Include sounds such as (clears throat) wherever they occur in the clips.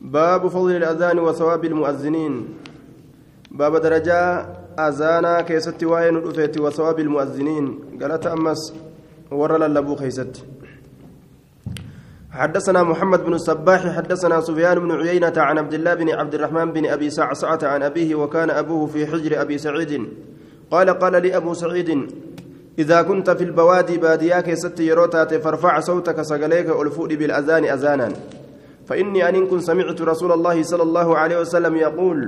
باب فضل الأذان وثواب المؤذنين. باب درجة أذانا كيست وين وثواب المؤذنين. قالت أمس ورى للبو خيست. حدثنا محمد بن الصباح حدثنا سفيان بن عيينة عن عبد الله بن عبد الرحمن بن أبي سعسعة عن أبيه وكان أبوه في حجر أبي سعيد. قال قال لي أبو سعيد إذا كنت في البوادي بادياك ست يروتات فارفع صوتك سقليك ألفؤ بالأذان أذانا. فإني أن كن سمعت رسول الله صلى الله عليه وسلم يقول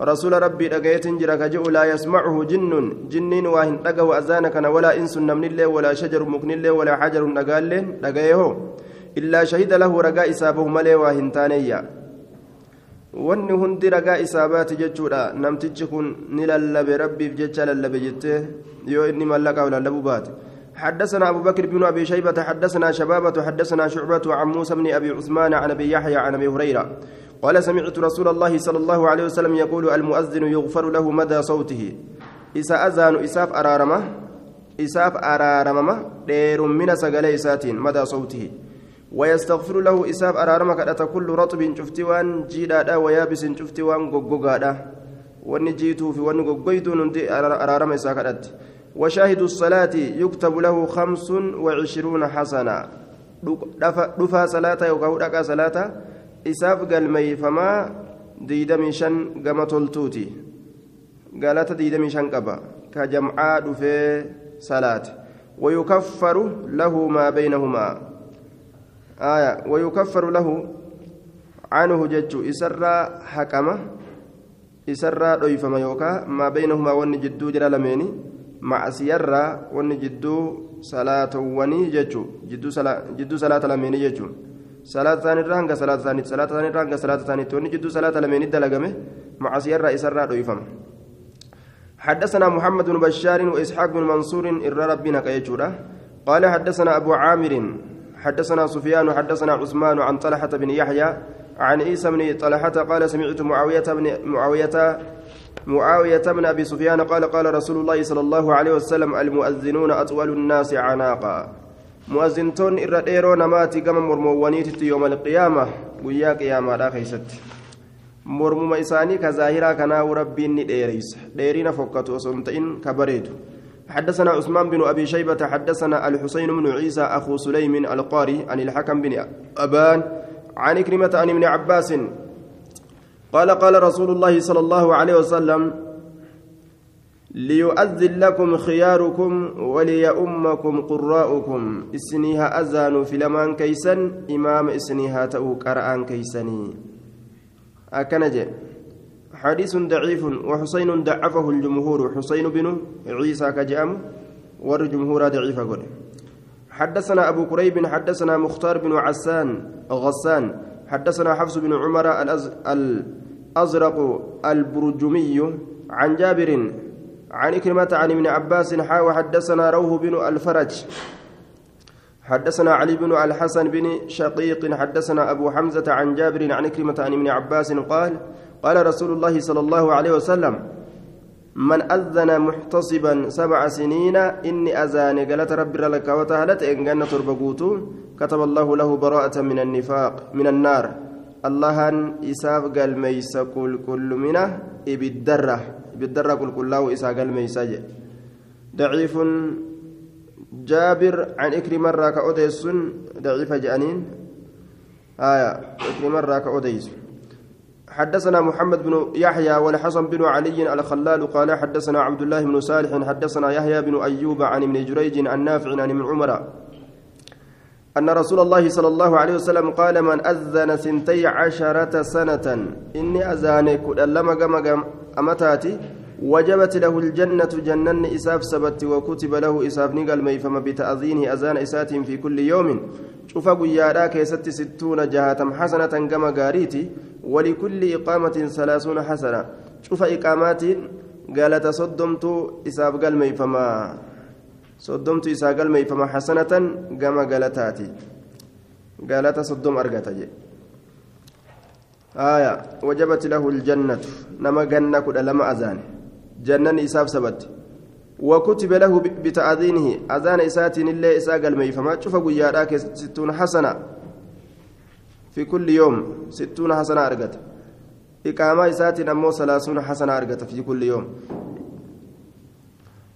رسول ربي لقيت جرك جو لا يسمعه جن جنين واهن لقوا أذانك ولا إنس نمن ولا شجر مكن ولا حجر نقال لقيه shahida lahu ragaa isaabahu malee waa hin taaneyya wanni hundi ragaa isaabaati jechuudha namtichi kun ni lallabe rabbiif jecha lallabe jettee yoo inni mallaqaa lallabuu baate حدثنا أبو بكر بن أبي شيبة حدثنا شبابة حدثنا شعبة عن موسى بن أبي عثمان عن أبي يحيى عن أبي هريرة. قال سمعت رسول الله صلى الله عليه وسلم يقول المؤذن يغفر له مدى صوته. إسا أذان إساف أرارمة إساف أرارمة دير من سقل إساتين مدى صوته. ويستغفر له إساف أرارمك أتى كل رطب شفتوان جيدا ويابس شفتوان واني جيتو في واني غوغويتو نندي أرارم إساكدت وشاهد الصلاة يكتب له خمس وعشرون حسنة دفا صلاة يوكاو دكا صلاة. إساف قلمي فما ديدمي شن قمة التوتي. قالت ديدمي شن قبا. كجمعاء دفي صلاة. ويكفر له ما بينهما. آية. ويكفر له عنه جج إسرى حكمة. إسرى ضيفما يوكا. ما بينهما ون جدو جرى لميني مع سيرة ون جدو صلاة ججو جدو جدو صلاة لميني ججو صلاة ثاني رانغا صلاة ثاني صلاة ثاني رانغا صلاة ثاني توني جدو صلاة لميني دلقمه مع سيرة إسرى ضيفما حدثنا محمد بن بشار وإسحاق بن منصور إر ربنا كيجورا قال حدثنا أبو عامر حدثنا سفيان حدثنا عثمان عن طلحة بن يحيى عن عيسى بن طلحة قال سمعت معاوية بن معاوية معاوية بن أبي سفيان قال قال رسول الله صلى الله عليه وسلم المؤذنون أطول الناس عناقا. مؤذنتون إراديرو نماتي كما مرموانيت يوم القيامة. ويا قيامة لا خيست. مرموما إساني كظاهرا كنا وربين ديريس. ديرين فكتو سنتين كبريتو. حدثنا عثمان بن أبي شيبة حدثنا الحسين بن عيسى أخو سليم القاري عن الحكم بن أبان عن كلمة عن ابن عباس قال قال رسول الله صلى الله عليه وسلم ليؤذن لكم خياركم وليؤمكم قراؤكم إسنيها أذان في لمان كيسن إمام إسنيها تأو قرآن كيسني أكنجي حديث ضعيف وحسين ضعفه الجمهور حسين بن عيسى كجأم والجمهور ضعيف قل حدثنا أبو كريب حدثنا مختار بن عسان غسان. حدثنا حفص بن عمر الأزرق البرجمي عن جابر عن إكرمة عن ابن عباس حا وحدثنا روح بن الفرج. حدثنا علي بن الحسن بن شقيق. حدثنا أبو حمزة عن جابر عن إكرمة عن ابن عباس قال قال رسول الله صلى الله عليه وسلم من أذن محتصبا سبع سنين إني أذان قالت رب لك وتهلت إن جنة تربقوتو كتب الله له براءة من النفاق من النار. الله إساف قال ميس كل كل منه إبدرة إبدرة كل كله إساف قال ميس ضعيف جابر عن إكرم الراك أوديس ضعيف جانين. آية إكرم الراك أوديس حدثنا محمد بن يحيى والحسن بن علي الخلال قال حدثنا عبد الله بن صالح حدثنا يحيى بن أيوب عن ابن جريج عن نافع عن ابن عمر أن رسول الله صلى الله عليه وسلم قال من أذن سنتي عشرة سنة إني أذانك لما قم أمتاتي وجبت له الجنة جنن إساف سبت وكتب له إساف نقل ميفم بتأذينه أذان إسات في كل يوم. شوف قيادا كيست ستون جهة حسنة كما قاريتي ولكل إقامة ثلاثون حسنة. شوف إقامات قالت صدمت إساف قال ميفما صدمت إساف قال ميفما حسنة كما قالتاتي. قالت صدم أرقتجي آية وجبت له الجنة. نما جنة لما أذان. جنن إساف سبت. وكتب له بتأذينه أذان إسات الله إساق الميفما شوف قيادا ستون حسنة. في كل يوم ستون حسنة أرقت. إقامة إسات أمو ثلاثون حسنة أرقت في كل يوم.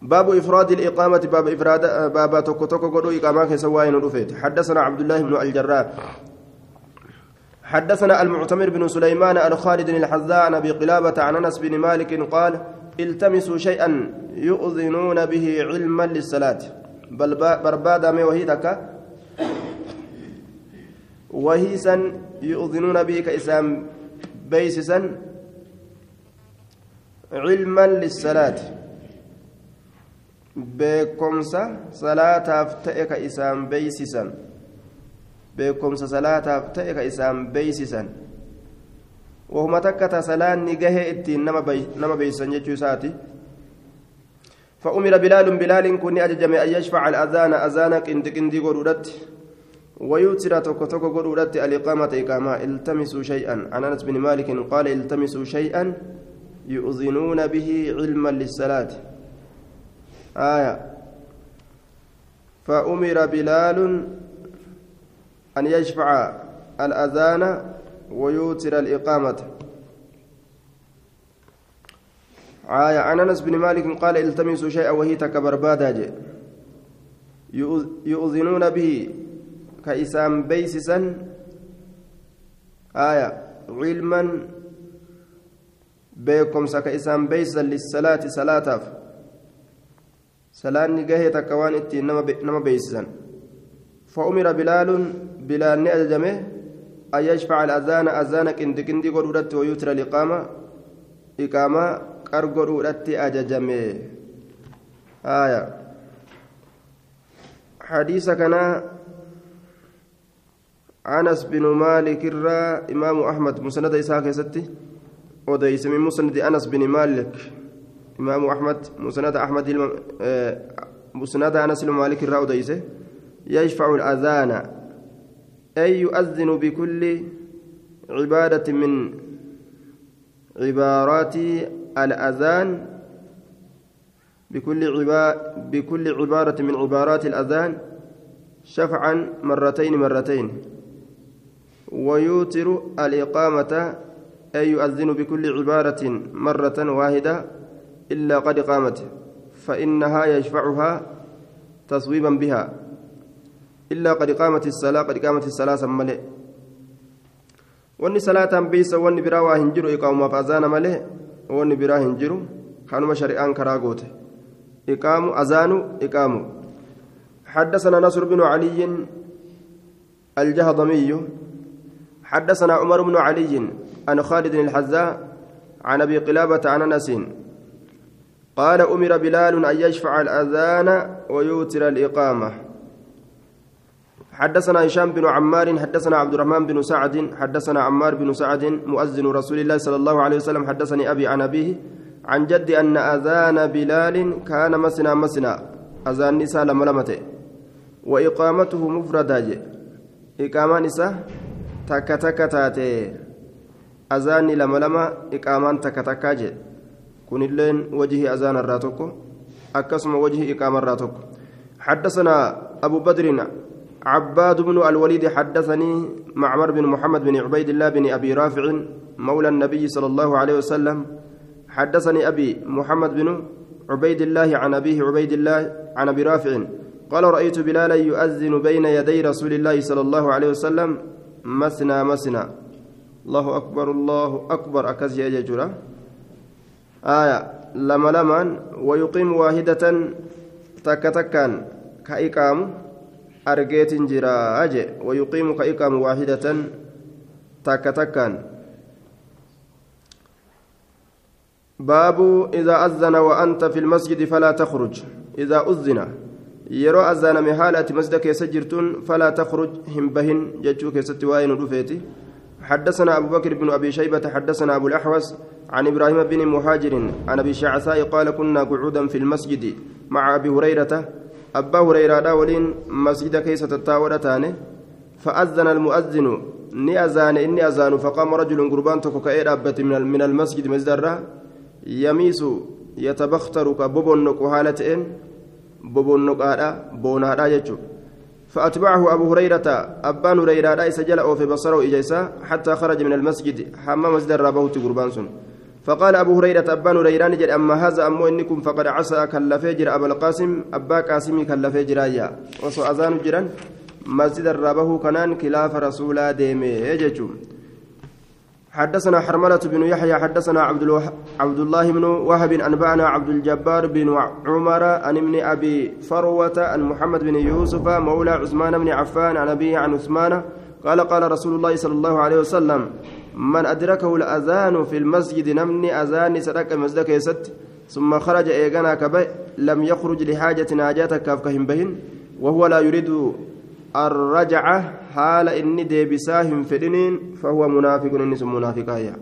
باب إفراد الإقامة. باب إفراد باب توكو توكو قدو إقامة كسواين رفيت حدثنا عبد الله بن الجراح. حدثنا المعتمر بن سليمان عن الحذاء عن أبي قلابة عن أنس بن مالك قال التمسوا شيئا يؤذنون به علما للصلاة. بل بربادا مي وهي وهيسا يؤذنون به كإسام بيسسا علما للصلاة. beekomsa salaataaf ta'e ka isaan beeysisan beekumsa salaataaf ta'e ka isaan wahuma takka ta salaanni gahee ittiin nama beeysisan jechuu isaati فأمر بلال بلال كن أججم أن يشفع الأذان. أذانك إن تكندي قرودت ويوتر توكو توكو قرودت الإقامة إقامة. التمسوا شيئا. عن أنس بن مالك قال التمسوا شيئا يؤذنون به علما للصلاة. آية. فأمر بلال أن يشفع الأذان. ويوتر الإقامة. آية عن أنس بن مالك قال التمسوا شيئا وهي تكبر باداج يؤذنون به كإسام بيسسا. آية علما بكم كإسام بيسا للصلاة صلاة صلاة نجاهي تكوان إتي نما بيسسا. فأمر بلال بلال نأجمه أن يشفع الأذان أذانك إن كندي قدرت ويترى الإقامة إقامة qargodhuudhatti ajajame haya hadiisa kana anas binu maalik irraa imaamu ahmad musnada isaa keessatti odeyse min musnadi anas bin maalik imaamu ahmad musnada ahmad musnada anas ilma maalik irraa odeyse yashfacu الاذان أي يؤذن بكل عبادة من عبارات الأذان بكل بكل عبارة من عبارات الأذان شفعا مرتين مرتين. ويوتر الإقامة أي يؤذن بكل عبارة مرة واحدة إلا قد قامت فإنها يشفعها تصويبا بها. إلا قد قامت الصلاة قد قامت الصلاة wanni biraa waa hin jiru iqaamumaaf azaana malee wanni biraa hin jiru kanuma shari'aan karaa goote iqaamu azaanu iqaamu حدثنا نصر بن علي الجهضمي حدثنا عمر بن علي عن خالد الحذاء عن أبي قلابة عن أنس. قال أمر بلال أن يشفع الأذان ويوتر الإقامة. حدثنا هشام بن عمار حدثنا عبد الرحمن بن سعد حدثنا عمار بن سعد مؤذن رسول الله صلى الله عليه وسلم حدثني أبي عن أبيه عن جدي أن أذان بلال كان مسنا مسنا أذان نساء لما لمته وإقامته مفردة إقامة نساء تك تك أذان لما لما إقامان تك تك كن اللين وجه أذان الراتوكو أكسم وجه إقامة الراتوكو. حدثنا أبو بدر عباد بن الوليد حدثني معمر بن محمد بن عبيد الله بن أبي رافع مولى النبي صلى الله عليه وسلم. حدثني أبي محمد بن عبيد الله عن أبيه عبيد الله عن أبي رافع. قال رأيت بلالا يؤذن بين يدي رسول الله صلى الله عليه وسلم. مسنا مسنا. الله أكبر الله أكبر. أكزي أججرة آية لما لما ويقيم واحدة تك تكان كإقام jira aje wayuqiimu ka iqaamu waahidatan takka takkaan. باب إذا أذن وأنت في المسجد فلا تخرج إذا أذن يرى أذن مهالة مسجدك يسجرتون فلا تخرج هم بهن جتشوك ستوائن رفيتي حدثنا أبو بكر بن أبي شيبة حدثنا أبو الأحوص عن إبراهيم بن مهاجر عن أبي شعثاء قال كنا قعودا في المسجد مع أبي هريرة أبا هريرة ولين مسجد كيسة التاورة تاني فأذن المؤذن ني أذان إني أذان فقام رجل قربان تكو كأير من المسجد مسجد يميس يتبختر كبوبونك حالتين بوبونك هذا بونادا يجو فأتبعه أبو هريرة أبان هريرة ليس جلأ في بصره إجيسا حتى خرج من المسجد حمام مسجد الرابوت قربانسون فقال أبو هريرة أبان هريرة نجد أما هذا أمو إنكم فقد عسى كالفجر أبا القاسم أبا قاسمي كالفجر يا. وصو أذان جرا مسجد الرابه كنان خلاف رسولا ديمي يججو حدثنا حرملة بن يحيى حدثنا عبد الوح... عبد الله بن وهب أنبأنا عبد الجبار بن عمر عن ابن أبي فروة عن محمد بن يوسف مولى عثمان بن عفان عن أبيه عن عثمان قال قال رسول الله صلى الله عليه وسلم من أدركه الأذان في المسجد نمني أذان سرق مسجد كيست ثم خرج إيغانا كبي لم يخرج لحاجة ناجاتك كافكهم بهن وهو لا يريد الرجعة حال إني ديبساهم فدنين فهو منافق إنس منافقا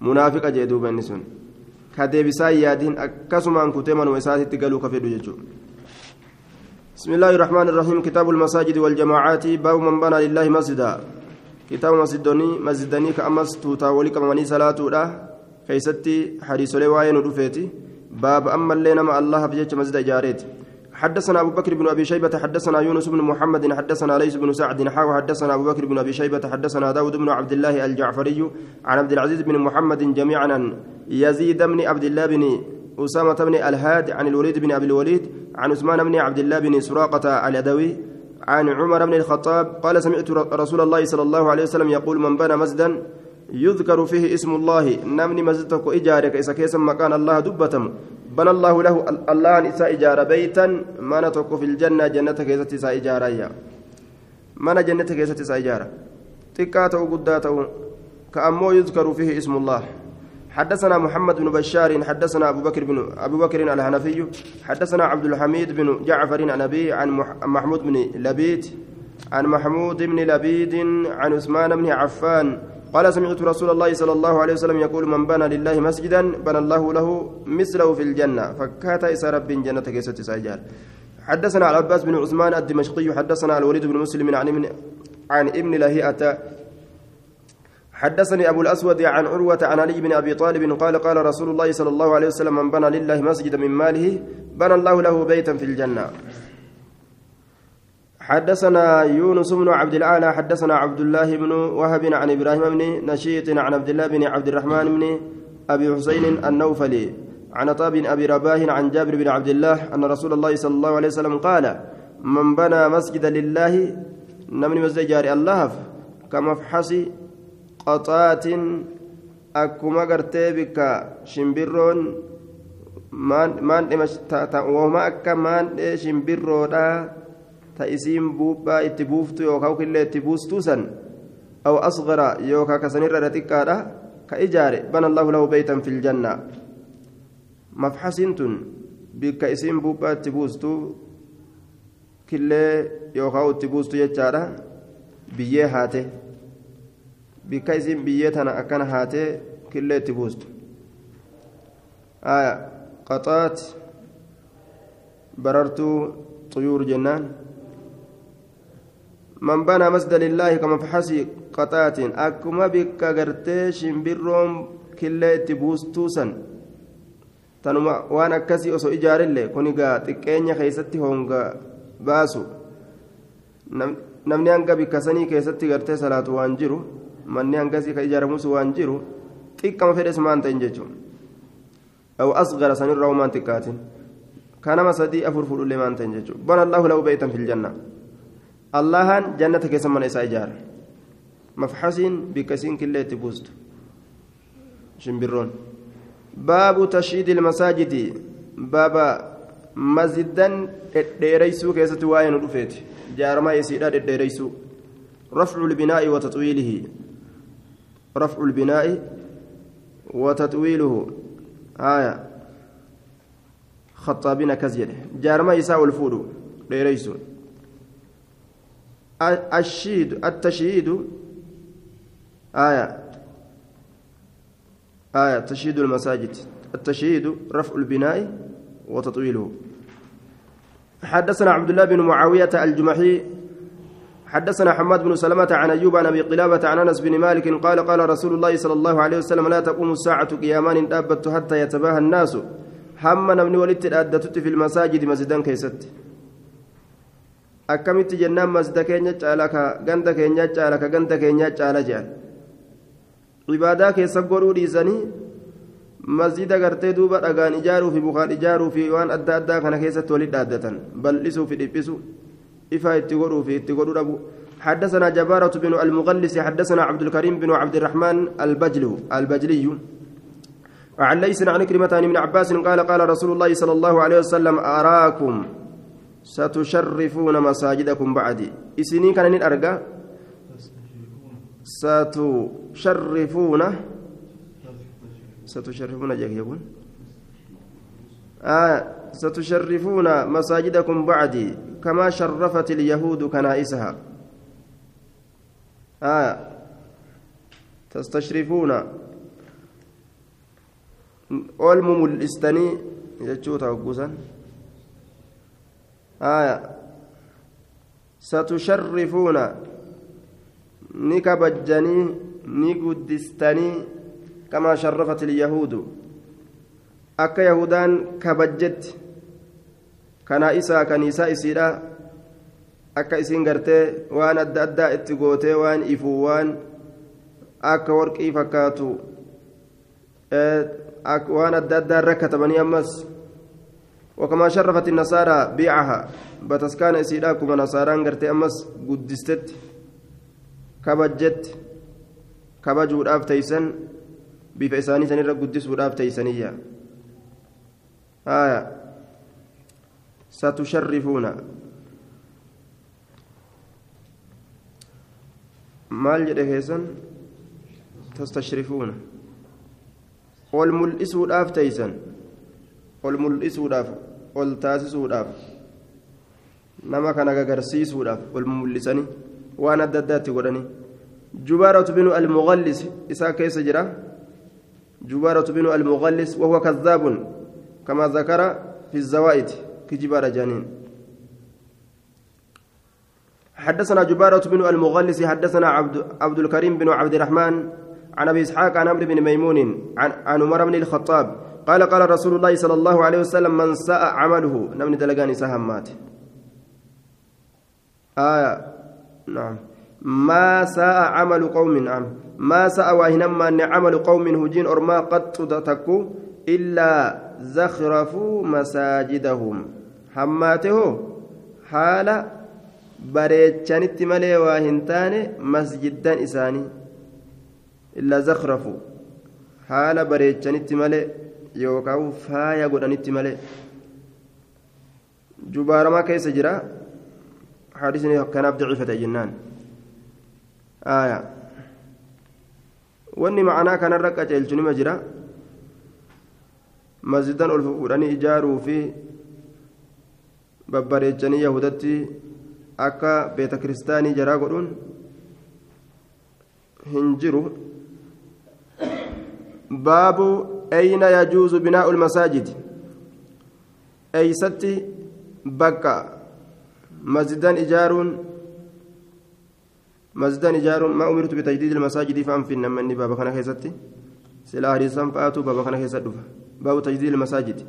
منافق جدوب إنس كديبسا يادين أكسما كتما وساتي تقلوا كفدو ججو. بسم الله الرحمن الرحيم كتاب المساجد والجماعات باب من بنى لله مسجدا. كتاب مسجدني مسجدني كأمس توتا ولك مني صلاة keessatti حديث لواين ودفيتي باب أما اللي nama الله f jecha masjida ijaaretti حدثنا أبو بكر بن أبي شيبة حدثنا يونس بن محمد حدثنا ليث بن سعد حاو حدثنا أبو بكر بن أبي شيبة حدثنا داود بن عبد الله الجعفري عن عبد العزيز بن محمد جميعا. عن يزيد بن عبد الله بن أسامة بن الهاد عن الوليد بن أبي الوليد عن عثمان بن عبد الله بن سراقة العدوي عن عمر بن الخطاب قال سمعت رسول الله صلى الله عليه وسلم يقول من بنى مسجدا يذكر فيه اسم الله. نمني مسجدك إجارك إذا كيس مكان الله دبتم. بنى الله له الله إسا إجارة بيتا. ما نتوك في الجنة جنة كيست إسا إجارة يا. من جنة كيست إسا إجارة. تكاته قداته كأمو يذكر فيه اسم الله. حدثنا محمد بن بشار حدثنا أبو بكر بن أبو بكر الهنفي حدثنا عبد الحميد بن جعفر عن أبي عن محمود بن لبيد عن محمود بن لبيد عن عثمان بن عفان قال سمعت رسول الله صلى الله عليه وسلم يقول من بنى لله مسجدا بنى الله له مثله في الجنة. فكات إسى رب جنة كيسة ساجار. حدثنا العباس بن عثمان الدمشقي حدثنا الوليد بن مسلم عن ابن عن ابن لهيئة حدثني أبو الأسود عن عروة عن علي بن أبي طالب قال قال رسول الله صلى الله عليه وسلم من بنى لله مسجدا من ماله بنى الله له بيتا في الجنة. حدثنا يونس بن عبد الأعلى حدثنا عبد الله بن وهب عن إبراهيم بن نشيط عن عبد الله بن عبد الرحمن بن أبي حسين النوفلي عن طاب بن أبي رباه عن جابر بن عبد الله أن رسول الله صلى الله عليه وسلم قال من بنى مسجدا لله نمني مسجد جاري الله كمفحص قطات akkuma gartee bikka shimbirroon wahuma akka maandhee shimbirroodhaa ta isiin buuphaa itti buuftu yookaan killee itti buustuu san aw asgara yookaan kasanirra xiqqaadha ka ijaare bana allahu lahu beeytan fil janna mafxasiin tun bikka isiin buuphaa itti buustu killee yookaan itti buustu jechaadha biyyee haate bikka isiin biyyee tana akkana haatee killee itti buustu. Qaxaat barartuu xuyuur jennaan. Man banaa masdalillaahi kama faxasii qaxaatiin akkuma bikka gartee shimbirroon killee itti buustuu san tanuma waan akkasii osoo ijaarillee kun egaa xiqqeenya keessatti honga baasu. Namni hanga bikka sanii keessatti gartee salaatu waan jiru. Manni hangasii ka ijaaramus waan jiru xiqqama fedhes maan ta'in jechuun maan xiqqaatin kanama sadii afur fudhullee maan ta'in jechuun bana allahu lahu beeytan fil janna allahan jannata keessa mana isaa ijaara mafxasiin bikkasiin killee itti buustu shimbirroon baabu tashiidi ilmasaajidi baaba masjidan dhedheereysuu keessatti waa'ee nu dhufeeti jaarmaa isiidha dhedheereysuu رفع البناء وتطويله رفع البناء وتطويله. آية. خطابين كزيد. جارما يساوي الفود ليريسون الشيد التشييد. آية. آية. تشييد المساجد. التشييد رفع البناء وتطويله. حدثنا عبد الله بن معاوية الجمحي حدثنا حماد بن سلمة عن أيوب عن أبي قلابة عن أنس بن مالك قال قال رسول الله صلى الله عليه وسلم لا تقوم الساعة قيامان دابت حتى يتباهى الناس هم نمني ولدت في المساجد مسجدا كيست akkamitti jennaan masjida keenya caala ka ganda keenya caala ka ganda keenya caala jedhan cibaadaa keessa godhuu dhiisanii masjida gartee duuba dhagaan ijaaruu fi bukaan ijaaruu fi waan adda addaa kana keessatti walitti dhaaddatan bal'isuu fi dhiphisu godhuu fi itti godhuu dhabu حدثنا جبارة بن المغلس حدثنا عبد الكريم بن عبد الرحمن البجلي البجلي. وعن ليس عن كلمة عن ابن عباس قال قال رسول الله صلى الله عليه وسلم أراكم ستشرفون مساجدكم بعدي إسنين كان أرجع. ستشرفون ستشرفون جاك يقول آه ستشرفون مساجدكم بعدي كما شرفت اليهود كنائسها. آه. تستشرفون. أولم ملستني يجوتا وقوسا آية ستشرفون. نكبجني نقدستني كما شرفت اليهود. أكا يهودان كبجت كنائسا كنيسا إسيرا akka isiin gartee waan adda addaa itti gootee waan ifuu waan akka warqii fakkaatu waan adda addaa irra katabanii ammas وكما شرفت النصارى بيعها بتسكان إسيدا كما نصاران قرتي أمس قدستت كبجت كبجو الآف تيسن سنرى قدس الآف تيسنية آية ستشرفون maal jedhe keessan tastashrifuuna ol mul'isuudhaaf teeysan ol mul'isuudhaaf ol taasisuudhaaf nama kana gagarsiisuudhaaf ol mul'isanii waan adda addaatti godhanii jubaaratu binu almugallis isaa keessa jira jubaaratu binu almugallis wahuwa kadhaabun kama zakara fi zawaa'id kijibaadha jaaniin حدثنا جبارة بن المغلس حدثنا عبد, عبد الكريم بن عبد الرحمن عن أبي إسحاق عن عمرو بن ميمون عن, عن عمر بن الخطاب قال قال رسول الله صلى الله عليه وسلم من ساء عمله نمن دلقاني سهمات آية نعم. ما ساء عمل قوم نعم. ما ساء واهنما عمل قوم هجين أرما قد تكو إلا زخرفوا مساجدهم حماته حال waa hin taane masjiddan isaanii illaa zakrafu haala bareechanitti malee yookaan faaya godhanitti malee jubaaramaa keessa jira hadisni kanaaf daciifate jennaan aayaa wanni ma'anaa kanarra qaceelchu nima jira masjiddan ol fuudhanii ijaaruu fi babbareechanii yahudatti akka beeta kiristaanii jaraa godhuun hin jiru baabu ayna yajuuzu binaa'u lmasaajid eeysatti bakka masjidan ijaaruun masjidan ijaaruun maa umirtu bitajdiidi ilmasaajidii fa'an finna manni baaba kana keessatti silaa hadiisan fa'aatu baaba kana keessa dhufa baabu tajdiidi ilmasaajid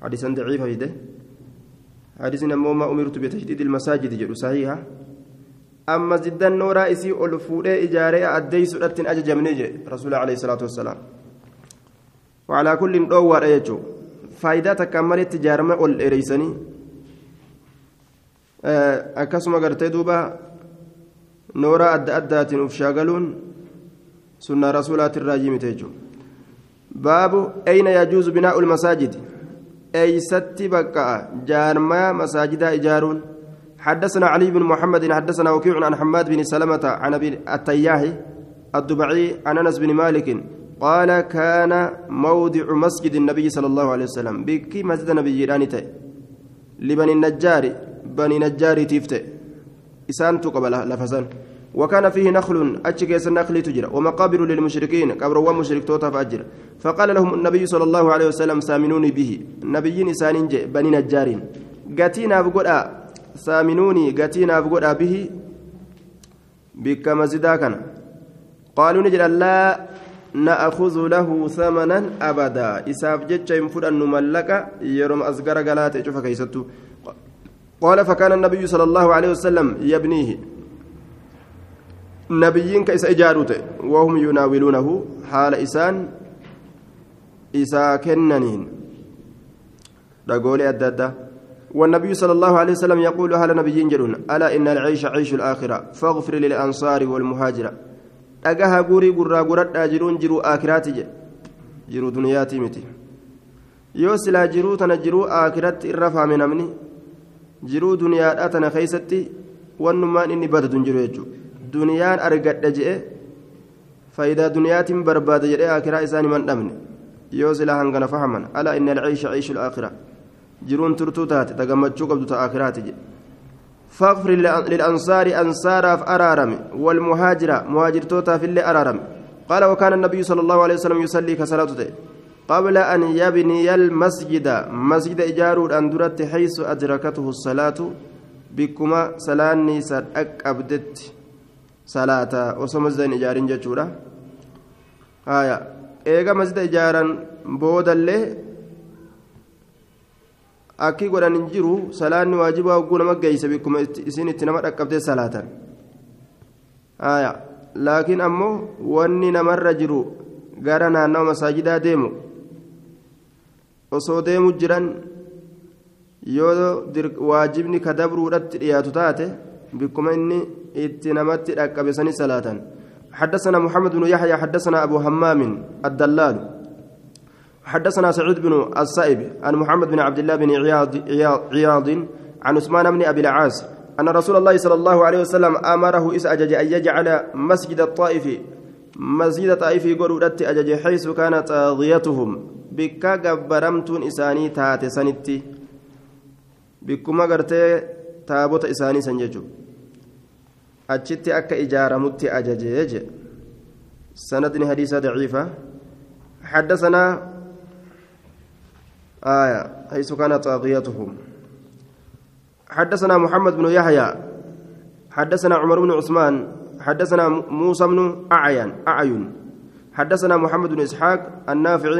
hadiisan daciifa fide حديثنا مو ما أمرت بتشديد المساجد جدو صحيحة أما زدا نورا إسي ألفوري إجارة أدي سورة أجج منيجي رسول عليه الصلاة والسلام وعلى كل دور أيجو فايدة تكمل التجارة والإريسني akkasuma gartee duuba noora adda addaatiin uf shaagaluun sunnaa rasuulaatirraa baabu ayna yajuuzu binaa'u lmasaajidi eeysatti bakka'a jaarmaya masaajidaa ijaaruun. حدثنا علي بن محمد حدثنا وكيع عن حماد بن سلمة عن أبي التياهي الدبعي عن أنس بن مالك قال كان موضع مسجد النبي صلى الله عليه وسلم بكي مسجد النبي جيرانته لبني النجار بني نجار تيفته إسان تقبل لفزان وكان فيه نخل أتشكيس النخل تجرى ومقابر للمشركين قبر ومشرك توتا فقال لهم النبي صلى الله عليه وسلم سامنوني به. النبي إسان بني نجار قتينا بقول سامنوني قتينا بقول به بك مزدا كان. قالوا نجد لا نأخذ له ثمنا أبدا. إساف جتش ينفر أن نملك يرم أزقر قلات شوف قال فكان النبي صلى الله عليه وسلم يبنيه. نبيين كيس إجاروته وهم يناولونه حال إسان إسا كننين. رقولي أدادا والنبي صلى الله عليه وسلم يقول أهل نبيين جلون ألا إن العيش عيش الآخرة؟ فاغفر للأنصار والمهاجرة. أجاها قوري قرى قرى جرون جرو آخراتي جرو دنياتي متي. tana jiruu aakiratti irra faame namni jiruu duniyaadhaa tana keeysatti wannummaan inni badatu hin jiru jechuudha duniyaan argadha je'e faayidaa duniyaatiin barbaada jedhee aakiraa isaan himan dhabne yoo silaa hangana fahaman alaa inni alciisha ciishu alaakiraa jiruun turtuu taate tagammachuu qabdu ta aakiraati jedhe فاغفر للأنصار أنصاراف أرارم والمهاجرة مهاجرتوتا في اللي أرارم قال وكان النبي صلى الله عليه وسلم يصلي كصلاته قبل أن يبني المسجد مسجد إجارو أندرت حيث أدركته الصلاة بكما سلاني سرأك أبدت salaata osoo masjida hin ijaarin jechuudha. Haya eega masjida ijaaran boodallee akki godhan hin jiru salaanni waajibaa hogguu nama geeyse bikkuma isin itti nama dhaqqabtee salaatan. Haya laakiin ammoo wanni namarra jiru gara naannawa masaajidaa deemu. Osoo deemu jiran yoo waajibni ka dabruudhatti dhiyaatu taate itti namatti dhaqqabe sani salaatan حدثنا محمد بن يحيى حدثنا أبو همام الدلال. حدثنا سعيد بن السائب عن محمد بن عبد الله بن عياض, عياض عن عثمان بن أبي العاص أن رسول الله صلى الله عليه وسلم أمره إس أجج أن يجعل مسجد الطائف مسجد الطائف يقول أجج حيث كانت طاغيتهم bikka gabbaramtuun isaanii taate sanitti bikkuma gartee taabota isaanii san jechuudha. Achitti akka ijaaramutti ajajee jedhe sanadni hadiisa daciifa. حدثنا آية حيث كانت طاغيتهم حدثنا محمد بن يحيى حدثنا عمر بن عثمان حدثنا موسى بن أعين أعين حدثنا محمد بن إسحاق النافع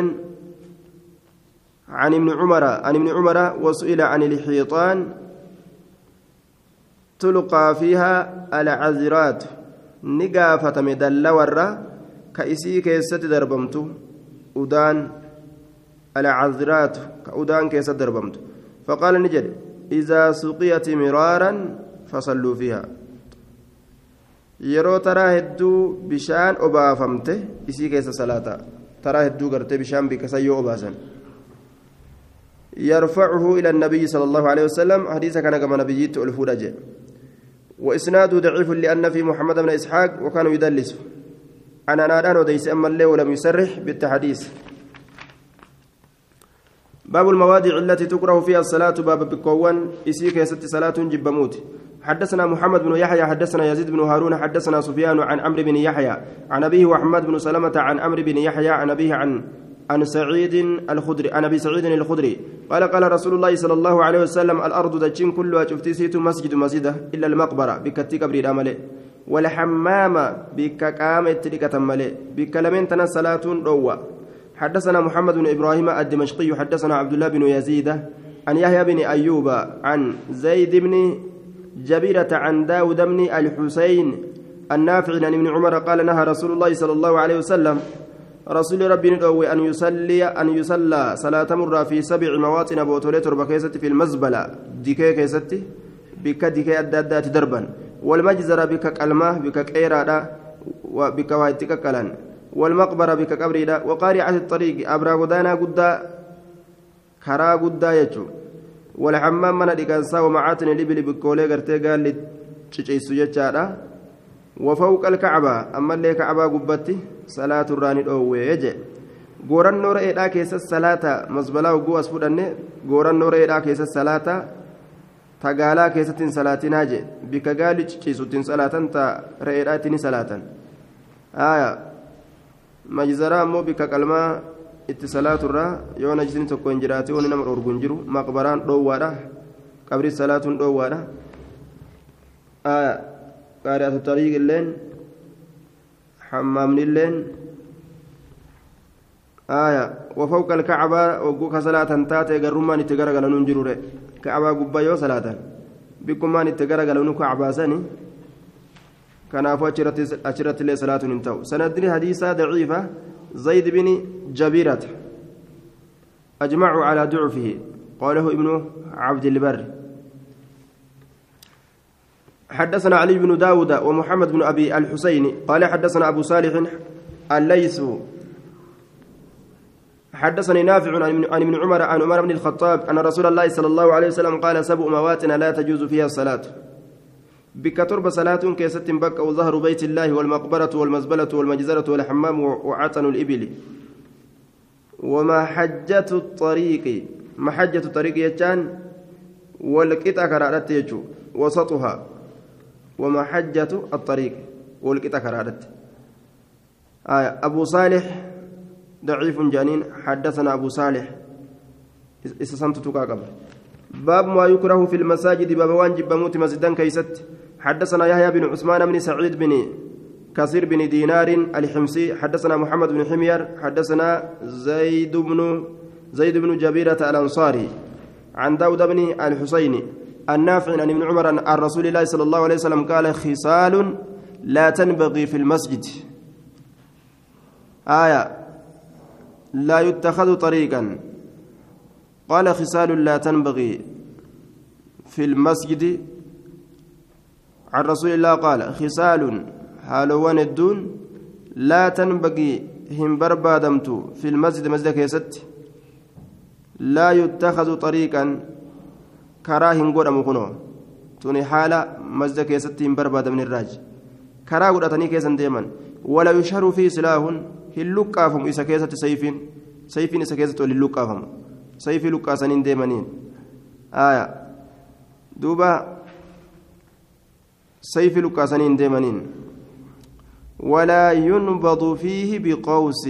عن ابن عمر عن ابن عمر وسئل عن الحيطان تلقى فيها العذرات. نقافة مدلة ورة كإسي كيست دربمت. أدان العذرات كأدان كيست دربمت. فقال نجد إذا سقيت مرارا فصلوا فيها. yeroo taraa hedduu bishaan obaafamte isii keessa salaata taraa hedduu gartee bishaan bikkasan yoo obaasan يرفعه إلى النبي صلى الله عليه وسلم. حديث كان كما نبيت الفرج وإسناده ضعيف لأن في محمد بن إسحاق وكان يدلس. أنا نادان وديس أما الليل ولم يسرح بالتحديث. باب المواضع التي تكره فيها الصلاة باب بكوان. إسيك يست صلاة جبموت حدثنا محمد بن يحيى حدثنا يزيد بن هارون حدثنا سفيان عن عمرو بن يحيى عن أبيه وحماد بن سلمة عن عمرو بن يحيى عن أبيه عن عن سعيد الخدري عن أبي سعيد الخدري. قال قال رسول الله صلى الله عليه وسلم الأرض دجين كلها شفتي سيت مسجد مسجده إلا المقبرة بكتي قبر الامل والحمام بك قامت تلك ملئ. بك لمن تنا صلاه روى. حدثنا محمد بن إبراهيم الدمشقي حدثنا عبد الله بن يزيد عن يحيى بن أيوب عن زيد بن جبيرة عن داود بن الحسين النافع عن ابن عمر قال نهى رسول الله صلى الله عليه وسلم رسول ربي ندعوي أن يصلي أن يصلى صلاة مرة في سبع مواطن بوتولي تربة كيستي في المزبلة. ديكي كيستي؟ بك ديكي أدادات دربا والمجزرة بك كلمة بك كيرا وبك وايتك كلان والمقبرة بك قبريدا وقارعة الطريق أبرا غدانا قدا كرا قدا يجو. والحمام من ديكانسا ومعاتن الإبل بكولي قرتي قال لي تشيسو جتشارا وفوق الكعبة أما اللي كعبة قبتي صلاة الراني أوه يجي goorannoo re'eedhaa keessas salaata masbalaa hogguu as fudhanne goorannoo re'eedhaa keessas salaata tagaalaa keessatti hin salaatinaa je bikka gaalli ciciisutti hin salaatan ta re'eedhaa itti ni salaatan aya majzaraa ammoo bikka qalmaa itti salaaturraa yoo najisni tokko hin jiraate wani nama dhorgu hin jiru maqbaraan dhoowwaadha qabri qaari'atu tariiq illeen حمامني اللين آية وفوق الكعبة وقوك صلاة تاتي قرمان تقرق لننجر كعبة قبا يو صلاة bikkumaan itti garagalanuu kacbaasanii kanaafuu achirratti illee salaatuun hin ta'u sanadni hadiisaa daciifa zayd bini jabiirata أجمعوا على ضعفه قاله ابن عبد البر حدثنا علي بن داود ومحمد بن أبي الحسين قال حدثنا أبو صالح الليث. حدثني نافع عن ابن عمر عن عمر بن الخطاب أن رسول الله صلى الله عليه وسلم قال سبع مواتنا لا تجوز فيها الصلاة. بك ترب صلاة كيست بك وظهر بيت الله والمقبرة والمزبلة والمجزرة والحمام وعتن الإبل. ومحجة الطريق محجة الطريق يجان والقطع كرادت يجو وسطها. ومحجة الطريق والقطع كرادت آية أبو صالح ضعيف جانين حدثنا أبو صالح. إسسنت تكاكب باب ما يكره في المساجد باب وانجب بموت مسجدا كيست. حدثنا يحيى بن عثمان بن سعيد بن كثير بن دينار الحمصي. حدثنا محمد بن حمير. حدثنا زيد بن زيد بن جبيرة الأنصاري. عن داود بن الحسين. النافع عن ابن عمر عن رسول الله صلى الله عليه وسلم قال خصال لا تنبغي في المسجد. آية. لا يتخذ طريقا. قال خصال لا تنبغي في المسجد. عن رسول الله قال خصال حالوان الدون لا تنبغي هم بربادمت في المسجد مسجد كيست. لا يتخذ طريقا. كراه قدام كنو توني حالة مسجد كيست هم بربادم الراج كراه قدتني كيسن ديما ولا يشهر فيه سلاح هلوكافم إسا كيست سيفين سيفين إسا كيست وللوكافم سيفي لوكاسنين ديمانين آية دوبا سيفي لوكاسنين ديمانين ولا ينبض فيه بقوس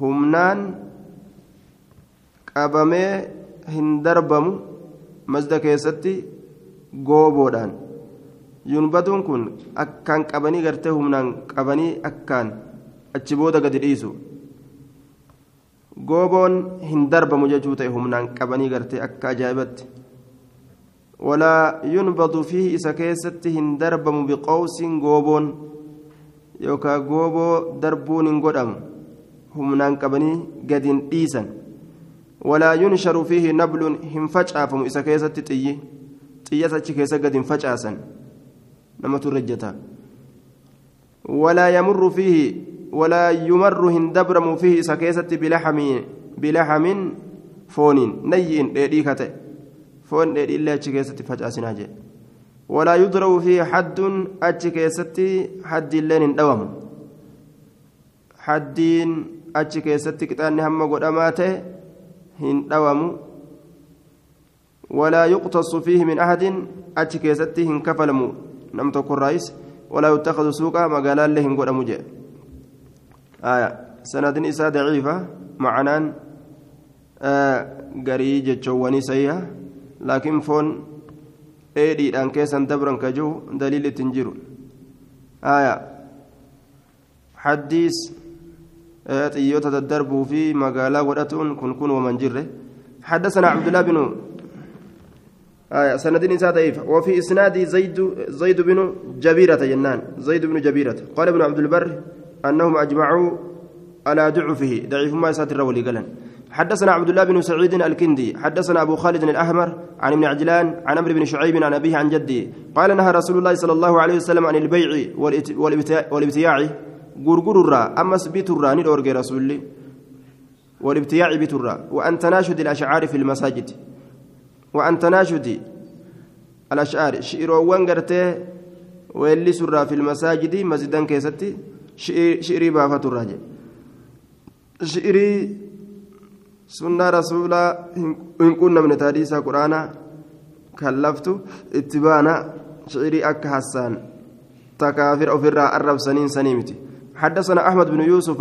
همنان qabamee hin darbamu. Masda keessatti gooboodhaan yunbaduun kun akkaan qabanii gartee humnaan qabanii akkaan achi booda gadi dhiisu gooboon hin darbamu jechuu ta'e humnaan qabanii gartee akka ajaa'ibatti walaa yunbadu fiihi isa keessatti hin darbamu biqawsiin gooboon yookaan gooboo darbuun hin godhamu humnaan qabanii gadi hin dhiisan isa keessatti xiyyi xiyyas achi keessa gadi hin facaasan namatu rajjata walaa yamurru fiihi walaa yumarru hin dabramu fiihi isa keessatti bilaxamiin fooniin nayyiin dheedhii kate foon dheedhii illee achi keessatti facaasinaa jedhe ولا يضرب فيه حد أتش كيستي حد اللين دوم حدين أتش كيستي كتان هم قداماته هن دوم ولا يقتص فيه من أحد أتش كيستي هن كفلمو نم تكون رئيس ولا يتخذ سوقا مقالا لهن قدامو جاء آية سند إساء ضعيفة معنان آه قري جتشواني سيئة لكن فون dabran ka jiru daliil ittiin jiru. Aya haddiis xiyyoota daddarbuu fi magaalaa godhatuun kun kun waman jirre. حدثنا عبد الله بن آية سندين إنسان ضعيف وفي إسناد زيد زيد بن جبيرة جنان زيد بن جبيرة قال ابن عبد البر أنهم أجمعوا على ضعفه ضعيف ما يساتر ولي قلن حدثنا عبد الله بن سعيد الكندي حدثنا أبو خالد الأحمر عن ابن عجلان عن عمرو بن شعيب عن أبيه عن جده قال نهى رسول الله صلى الله عليه وسلم عن البيع والابتياع أما سبيت الرا ندورج رسول الله والابتياع الرا وأن تناشد الأشعار في المساجد وأن تناشد الأشعار شئروان قرته ويلي سرا في المساجد مسجدا كيستي شئري بافة الراجل شئري sunnaa rasuulaa hin qunnamne taadiisaa quraanaa kallaftu itti baana shi'irii akka hassaan takaafira ofirraa arrabsaniin sanii miti. حدثنا أحمد بن يوسف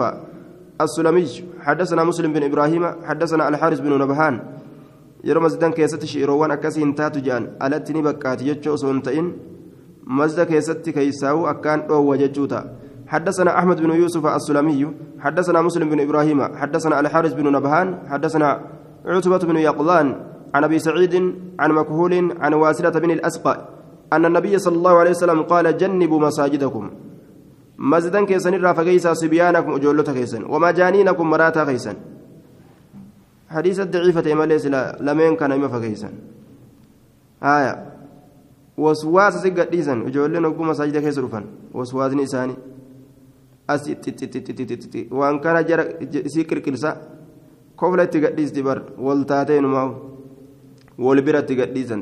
السلمي حدثنا مسلم بن إبراهيم حدثنا الحارث بن نبهان. yeroo masjidan keessatti shi'iroowwan akkasii hin taatu jedhan alatti ni bakkaati jechuu osoo hin ta'in masjida keessatti keeysaa'u akkaan dhoowwa jechuu ta'a حدثنا أحمد بن يوسف السلمي حدثنا مسلم بن إبراهيم حدثنا الحارث بن نبهان حدثنا عتبة بن يقظان عن أبي سعيد عن مكهول عن واسلة بن الأسقى أن النبي صلى الله عليه وسلم قال جنبوا مساجدكم. مسجدا كيسن الرافقيسا صبيانكم أجولة كيسن ومجانينكم مراتا كيسن حديث الضعيفة ماليس لمن كان يما فكيسن آية وسواس سيقديسن أجولة نقوم مساجد كيس رفن وسواس نساني as waan kana jara isii qirqirsa kofla itti gadhiisti bar wal taatee numaa wal bira itti gadhiisan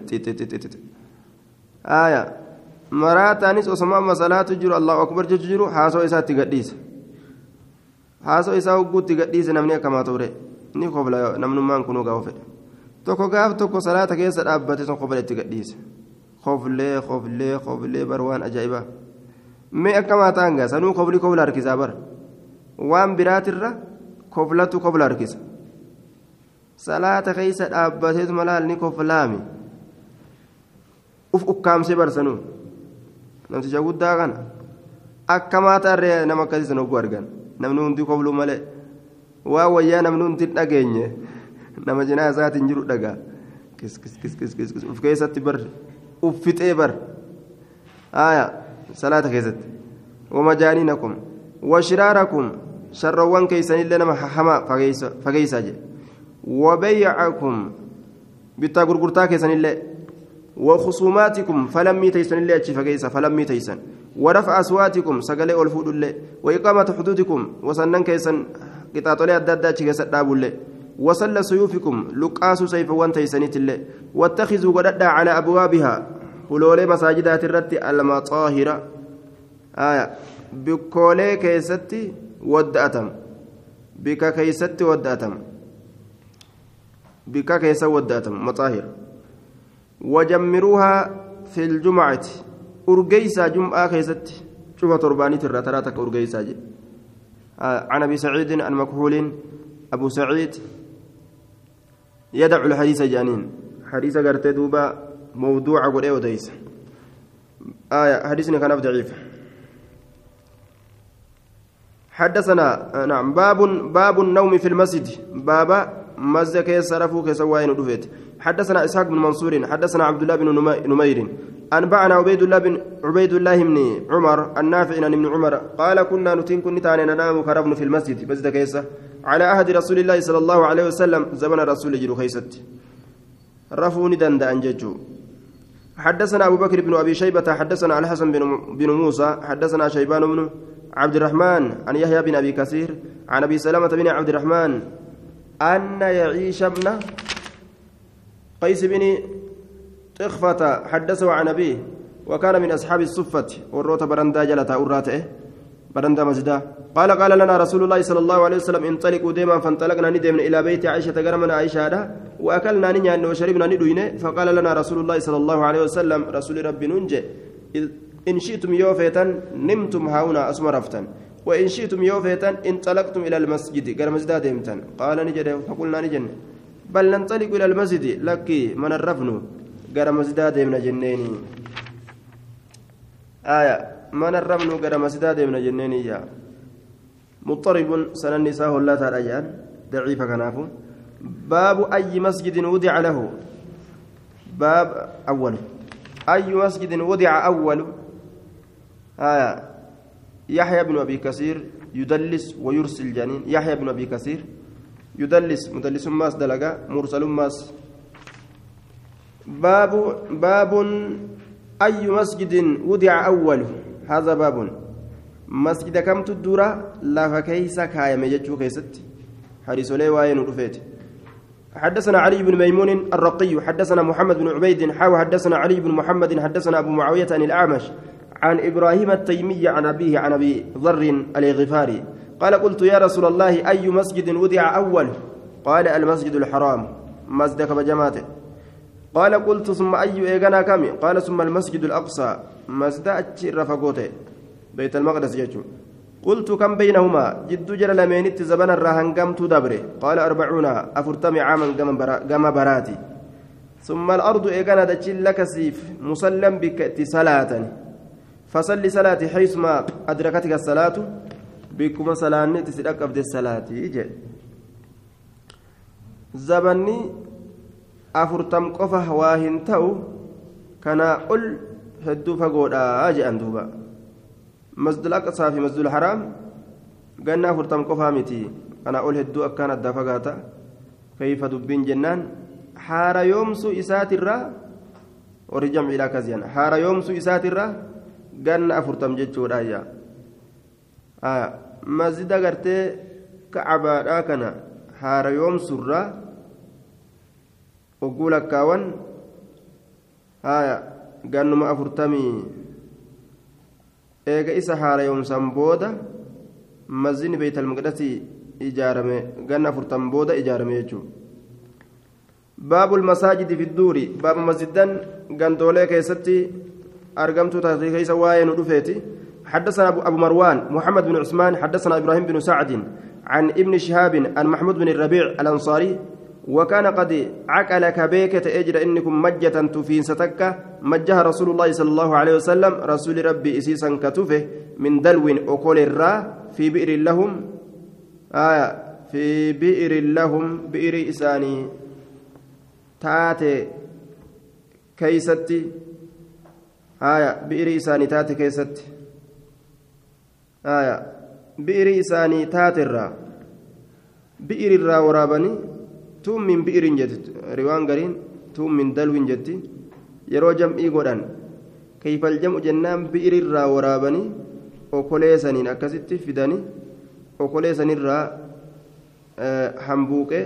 aya maraataanis osoma masalaatu jiru allahu akbar jechu jiru haasoo isaa itti gadhiisa haasoo isaa hogguutti gadhiise namni akkamaa ture ni kofla namnummaan kunuu gaa'u fedhe tokko gaaf tokko salaata keessa dhaabbate sun kofla itti gadhiise koflee koflee koflee bar waan ajaa'ibaa mee akkamaa ta'an gaa sanuu kofli kofla harkisaa bar waan biraatirra koflatu kofla harkisa salaata keessa dhaabbateetu malaal ni koflaami uf ukkaamsee barsanuu namticha guddaa kana akkamaa ta'arree nama akkasii san hogguu argan namni hundi kofluu malee waa wayyaa namni hundi hin dhageenye nama jinaa isaatiin jiru dhagaa uf keessatti bar uffixee bar aayaa salaata keessatti wamajaaniinakum washiraarakum sharroowwan keeysanillee nama hamaa fageeysaa jedhe wabayyacakum bittaa gurgurtaa keessanillee وخصوماتكم فلم تيسن اللي أتشي فقيسا فلم تيسن ورفع أصواتكم سقلي ألفود اللي وإقامة حدودكم وسنن كيسن قطاطولي أدادا تشيكسا دابو اللي وصل سيوفكم لقاس سيف وان تيسنيت اللي واتخذوا قددا على أبوابها ولولي مساجدات الرد المطاهرة. bikkoolee keessatti wadda'atam bika keeysatti wadda'atam bika keessa wadda'atam maxaahir wajammiruuhaa fi ljumcati urgeysaa jum'aa keessatti cufa torbaanit irraa taraa takka urgeysaa jedhe عن أبي سعيد عن مكحول أبو سعيد. يدع الحديث جانين. حديث قرت دوبا موضوع قد اوديس آية حديثنا كان ضعيف. حدثنا نعم باب باب النوم في المسجد. بابا صرفوا كيس وين دفت حدثنا إسحاق بن منصور حدثنا عبد الله بن نمير. أنبأنا عبيد الله بن عبيد الله بن عمر النافع عن ابن عمر. قال كنا نتين كن تاني ننام كربن في المسجد. مسجد كيس على عهد رسول الله صلى الله عليه وسلم زمن الرسول جلو خيست. رفوني دندا أنججو. حدثنا أبو بكر بن أبي شيبة حدثنا الحسن بن موسى حدثنا شيبان بن عبد الرحمن عن يحيى بن أبي كثير عن أبي سلمة بن عبد الرحمن أن يعيش ابن قيس بن طخفة حدثه عن أبيه وكان من أصحاب الصفة والروت برندا جلتا أوراته برندا مسجدا قال قال لنا رسول الله صلى الله عليه وسلم انطلقوا ديما فانطلقنا ندم إلى بيت عائشة قرمنا عائشة وأكلنا ننيا وشربنا ندوينه. فقال لنا رسول الله صلى الله عليه وسلم رسول ربي ننجي إن شئتم يوفيتا نمتم هاونا أسمى رفتا وإن شئتم يوفيتا انطلقتم إلى المسجد قال مسجد ديمتا قال نجد فقلنا نجن بل ننطلق إلى المسجد. لك من الرفن. قال مسجد ديمنا جنيني آية. من الرفن قال مسجد ديمنا جنيني يا مضطرب. سنن النساء لا ترجان ضعيف كنافو باب أي مسجد وضع له. باب أول. أي مسجد وضع أول. آية. يحيى بن أبي كثير يدلس ويرسل جنين. يحيى بن أبي كثير يدلس مدلس ماس دلقا مرسل ماس. باب باب أي مسجد وضع أول هذا باب. مسجد كم تدورا؟ لا فكيس كايا مججو كيست. حديث لي وين رفيت. حدثنا علي بن ميمون الرقي حدثنا محمد بن عبيد حاو حدثنا علي بن محمد حدثنا أبو معاوية عن الأعمش. عن إبراهيم التيمي عن أبيه عن أبي ذر الغفاري قال قلت يا رسول الله أي مسجد وضع أول؟ قال المسجد الحرام. مسجدك بجماته قال قلت ثم أي إيغانا كم؟ قال ثم المسجد الأقصى. مسجد فقوته بيت المقدس يجو قلت كم بينهما؟ جد جل لمينت زبنا الرهن قمت دبره قال أربعون. أفرتمي عاما قم براتي. ثم الأرض إيغانا دجل لك سيف. مسلم بك صلاة. فصل صلاة حيثما أدركتك الصلاة. bikkuma salaanni itti si dhaqqabde salaatii jedhe. Zabanni afurtam qofa waa hin ta'u kanaa ol hedduu fagoodhaa jedhan duuba. Masjidul aqsaa fi masjidul haraam ganna afurtam qofaa miti kanaa ol hedduu akkaan addaa fagaata. Kayfa dubbiin jennaan haara yoomsuu isaatirraa warri jamciidhaa akkas jedhan haara yoomsuu isaatirraa ganna afurtam jechuudhaa yaa. masjida gartee kacabaadhaa kana haara yoomsurraa oguu lakkaawan haya gannuma afurtamii eega isa haara yoomsan booda masjidni beeytalmaqdasii ijaarame ganna afurtan booda ijaarame jechuudha baabul masaajidi fidduuri baaba masjidan gandoolee keessatti argamtuu taatii keessa waa'ee nu dhufeeti. حدثنا أبو مروان محمد بن عثمان حدثنا إبراهيم بن سعد عن ابن شهاب عن محمود بن الربيع الأنصاري وكان قد عقل كبيكة أجر إنكم مجة تفين ستكة مجها رسول الله صلى الله عليه وسلم رسول ربي إسيسا كتفه من دلو أقول الرا في بئر لهم آية في بئر لهم بئر إساني. تاتي كيستي آية بئر إساني تاتي كيستي. bi'irii isaanii taaterraa bi'irirraa waraabanii tuun min bi'irin jetti riwaan gariin tuun min dalwiin jetti yeroo jam'ii godhan keeyfal jam'u jennaan bi'irirraa waraabanii okoleessaniin akkasitti fidanii okoleessanirraa e, hambuuqee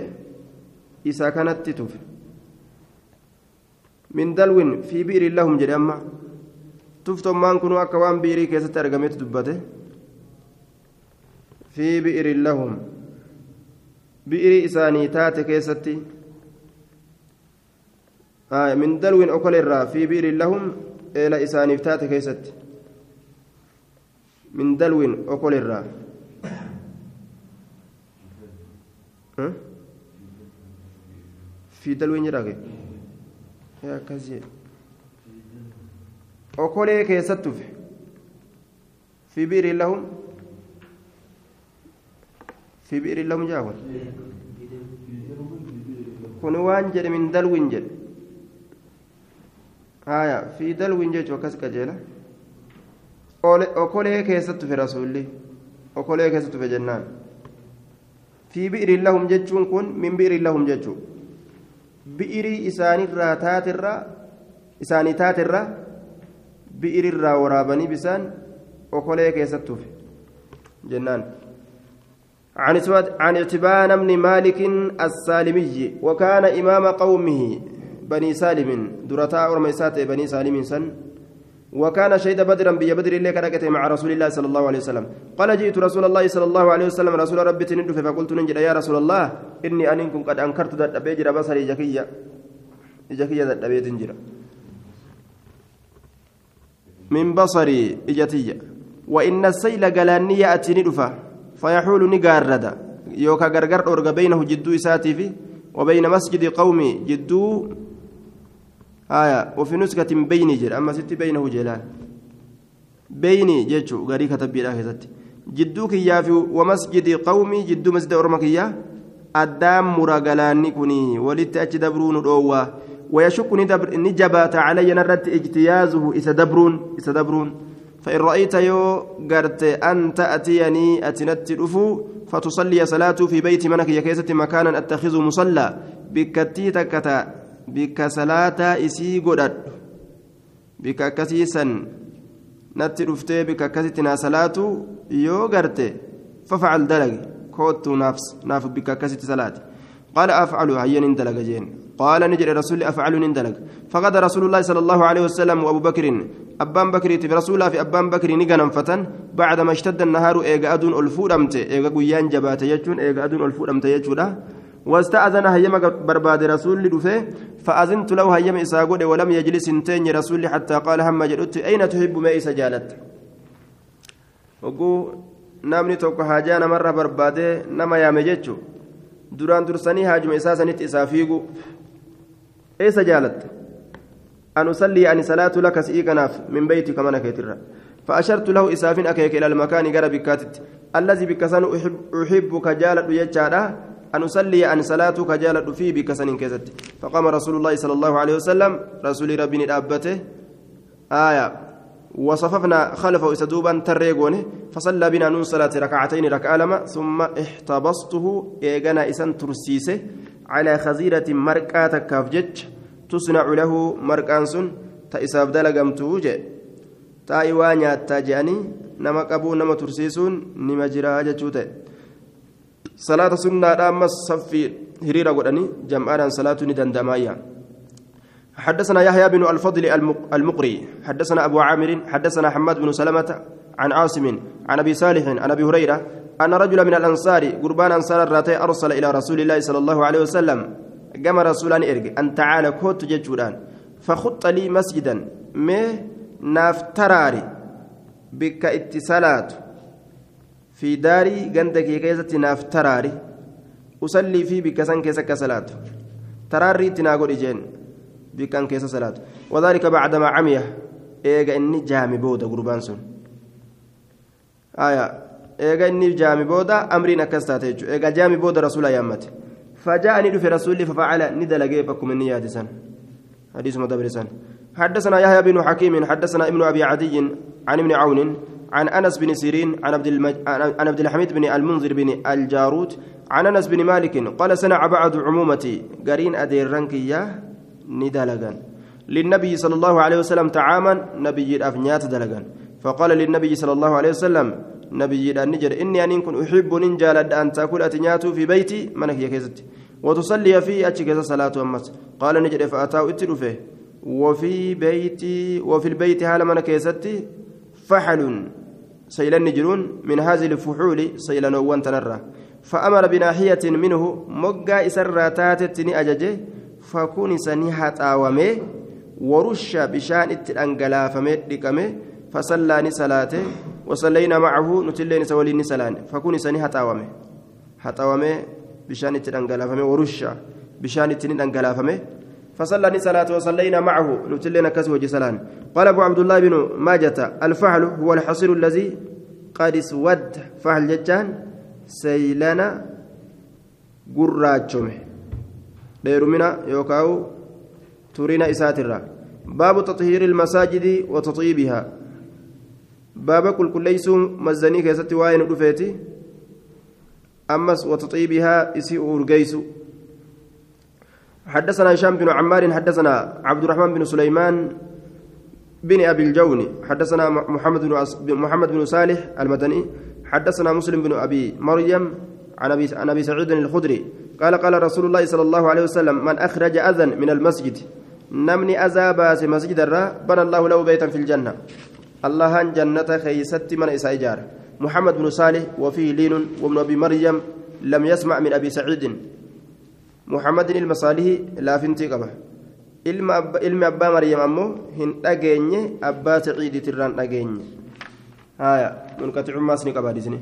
isa kanatti tufe min dalwiin fi bi'irin lahum jedhe amma tuftommaan kunuu akka waan bi'irii keessatti argametti dubbate. Fi bi'irin lahum bi'irii isaanii taate keessatti min dalwin okoleerraa fi bi'irin lahum eela isaaniif taate keessatti min dalwin okoleerraa fi dalwin jedhake akkas jedhe okolee keessatti tufe fi bi'irin lahum في بئر لهم جاهل kun waan jedhe min dalwin jedhe haya fi dalwin jechuun akkas qajeela okolee keessatti tufe rasuulli okolee keessatti tufe jennaan fi bi'irin lahum jechuun kun min bi'irin lahum jechuu bi'irii isaanirraa taatirraa isaanii taatirraa bi'irirraa waraabanii bisaan okolee keessatti tufe jennaan عن عن اعتبان بن مالك السالمي وكان إمام قومه بني سالم درتا ورميسات بني سالم سن. وكان شهد بدرا بي بدر اللي كركته مع رسول الله صلى الله عليه وسلم. قال جئت رسول الله صلى الله عليه وسلم رسول ربي تندف فقلت ننجد يا رسول الله إني أنكم قد أنكرت ذات أبيجر بصري جكية. جكية ذات أبيت جرا من بصري إجتية. وإن السيل قلاني يأتي ندفه فيحول نقارد يوكا غرغر أورغا بينه جدو إساتي في وبين مسجد قومي جدو آية وفي نسكة بيني جل أما ست بينه جلال. بيني جيتشو غري كتب بلا جدو كيافي ومسجد قومي جدو مسجد أورمكيا أدام مرغلاني كوني ولت أتش دبرون الأوى ويشك نجبات علي نرت إجتيازه إسدبرون إسدبرون فإن رأيت يو قرت أن تأتيني أتنت رفو فتصلي صلاة في بيت منك يكيسة مكانا أتخذ مصلى. بكتي تكتا بك صلاة إسي قدد. بك كسيسا نت رفتي بك كسيتنا صلاة يو قرت. ففعل دلق. كوت نفس. ناف بك كسيت صلاة. قال أفعل هيا ندلق جين. قال نجر رسول أفعل ندلق فغدا رسول الله صلى الله عليه وسلم وأبو بكر أبان بكر في رسول في أبان بكر نجنا فتن بعدما اشتد النهار إيجا أدون ألفور أمت إيجا قيان جبات يجون إيجا أدون ألفور أمت يجون واستأذن هيما برباد رسول لدفه فأذنت له هيما إساقود ولم يجلس انتين رسول حتى قال هم جلت أين تحب ما إسجالت وقو namni tokko haajaa namarra barbaadee nama yaame jechu duraan dursanii haajuma isaa sanitti isaa fiigu. Eessa an usallii ani salaatu laka si'ii kanaaf min beytika mana keetirra فأشرت له إسافين أكيك إلى المكان قرى بكاتت. الذي بكسن أحبك جالد يجارا أن أصلي أن صلاتك جالت في بكسن كزت فقام رسول الله صلى الله عليه وسلم. رسول ربي أبته آية. وصففنا خلفه إسدوبا تريقونه فصلى بنا نون صلاة ركعتين ركعة لما. ثم احتبسته. إيغانا إسان ترسيسه. على خزيرة مركات كافجج. تصنع له مركانس تإساب دلقمته جي تاي وانيا تاجاني نما قبو نما ترسيسون نما جرا جچوته صلاة سنة أمس صفي هريرة قدني جمعنا صلاة ندندمايا حدثنا يحيى بن الفضل المقري حدثنا أبو عامر حدثنا حماد بن سلمة عن عاصم عن أبي صالح عن أبي هريرة أن رجلا من الأنصار قربان أنصار الراتي أرسل إلى رسول الله صلى الله عليه وسلم قام رسولا إرق أن تعالى كوت ججودان فخط لي مسجدا مي نافتراري بك اتصالات. في داري قندك كيزة نافتراري أصلي في بك سن كيسك صلاة تراري تناقل إجين بك أن كيس صلاة وذلك بعدما عميه إيجا إني جامي بودا قربان سن. آية إيجا إني جامي بودا أمرين أكستاتيجو إيجا جامي بودا رسول يامت. فجاءني دفي رسولي ففعل ندل جيبكم النية دسان حديث مدبرسان حدثنا يحيى بن حكيم حدثنا ابن أبي عدي عن ابن عون عن أنس بن سيرين عن عبد المج... عن عبد الحميد بن المنذر بن الجاروت عن أنس بن مالك قال سنع بعض عمومتي قرين ادير يا ندلغا للنبي صلى الله عليه وسلم تعاما نبي الافنيات دلغا فقال للنبي صلى الله عليه وسلم نبي النجر إني ان كن أحب ننجال أن تأكل اتنيات في بيتي. منك يا كيزتي؟ وتصلي فيه اتشكز صلاة امس قال نجر فاتاه اتلفه وفي بيتي وفي البيت هال من كيستي فحل. سيلان نجرون من هذه الفحول سيلان وان تنرى. فأمر بناحية منه. مقا إسر تاتتني أججه. فكون سنيحة آوامي ورش بشان التنقلافمي لكمي فصلاني صلاته وصلينا معه نتلين سوليني سلان فكون سنيحة آوامي حتى بشان التنقلافمي ورش بشان التنقلافمي فصلى صلاة وصلينا معه نتلنا كسوة جسلان قال أبو عبد الله بن ماجة الفعل هو الحصير الذي قد اسود. فعل جتان سيلنا قراجمه ديرمنا يوكاو تورينا إساترا. باب تطهير المساجد وتطيبها. كل كل ليس مزني كيست واين دفيتي أمس وتطيبها إسي أورجيسو حدثنا هشام بن عمار حدثنا عبد الرحمن بن سليمان بن ابي الجون حدثنا محمد بن محمد بن صالح المدني حدثنا مسلم بن ابي مريم عن ابي عن ابي سعيد الخدري قال قال رسول الله صلى الله عليه وسلم من اخرج اذى من المسجد namni اذى baase مسجد irraa بنى الله له بيتا في الجنه الله جنة keessatti mana isaa محمد بن صالح وفيه لين وابن أبي مريم لم يسمع من أبي سعيد. محمد المصالح لا فنتي قبه ilma abbaa maryam ammoo hin dhageenye abbaa saciidiitirraan dhageenye haya munqaticummaas ni qabaadisni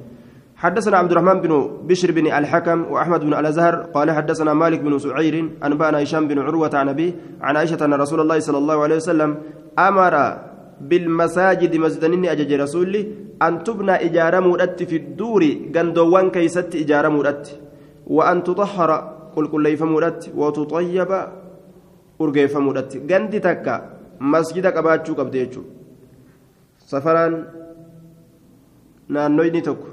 حدثنا عبد الرحمن بن بشر بن الحكم وأحمد بن الأزهر قال حدثنا مالك بن سعير انبانا هشام بن عروة عن أبي عن عائشة أن رسول الله صلى الله عليه وسلم أمر بالمساجد مسجدني اجج رسولي ان تبنى اجاره مودت في الدور غندوان كيست اجاره مودت وان تطهر qulqulleeyfamuudhatti watuxayyaba urgeeffamuudhatti gandi takka masjida qabaachuu qabde jechuudha safaraan naannoyni tokko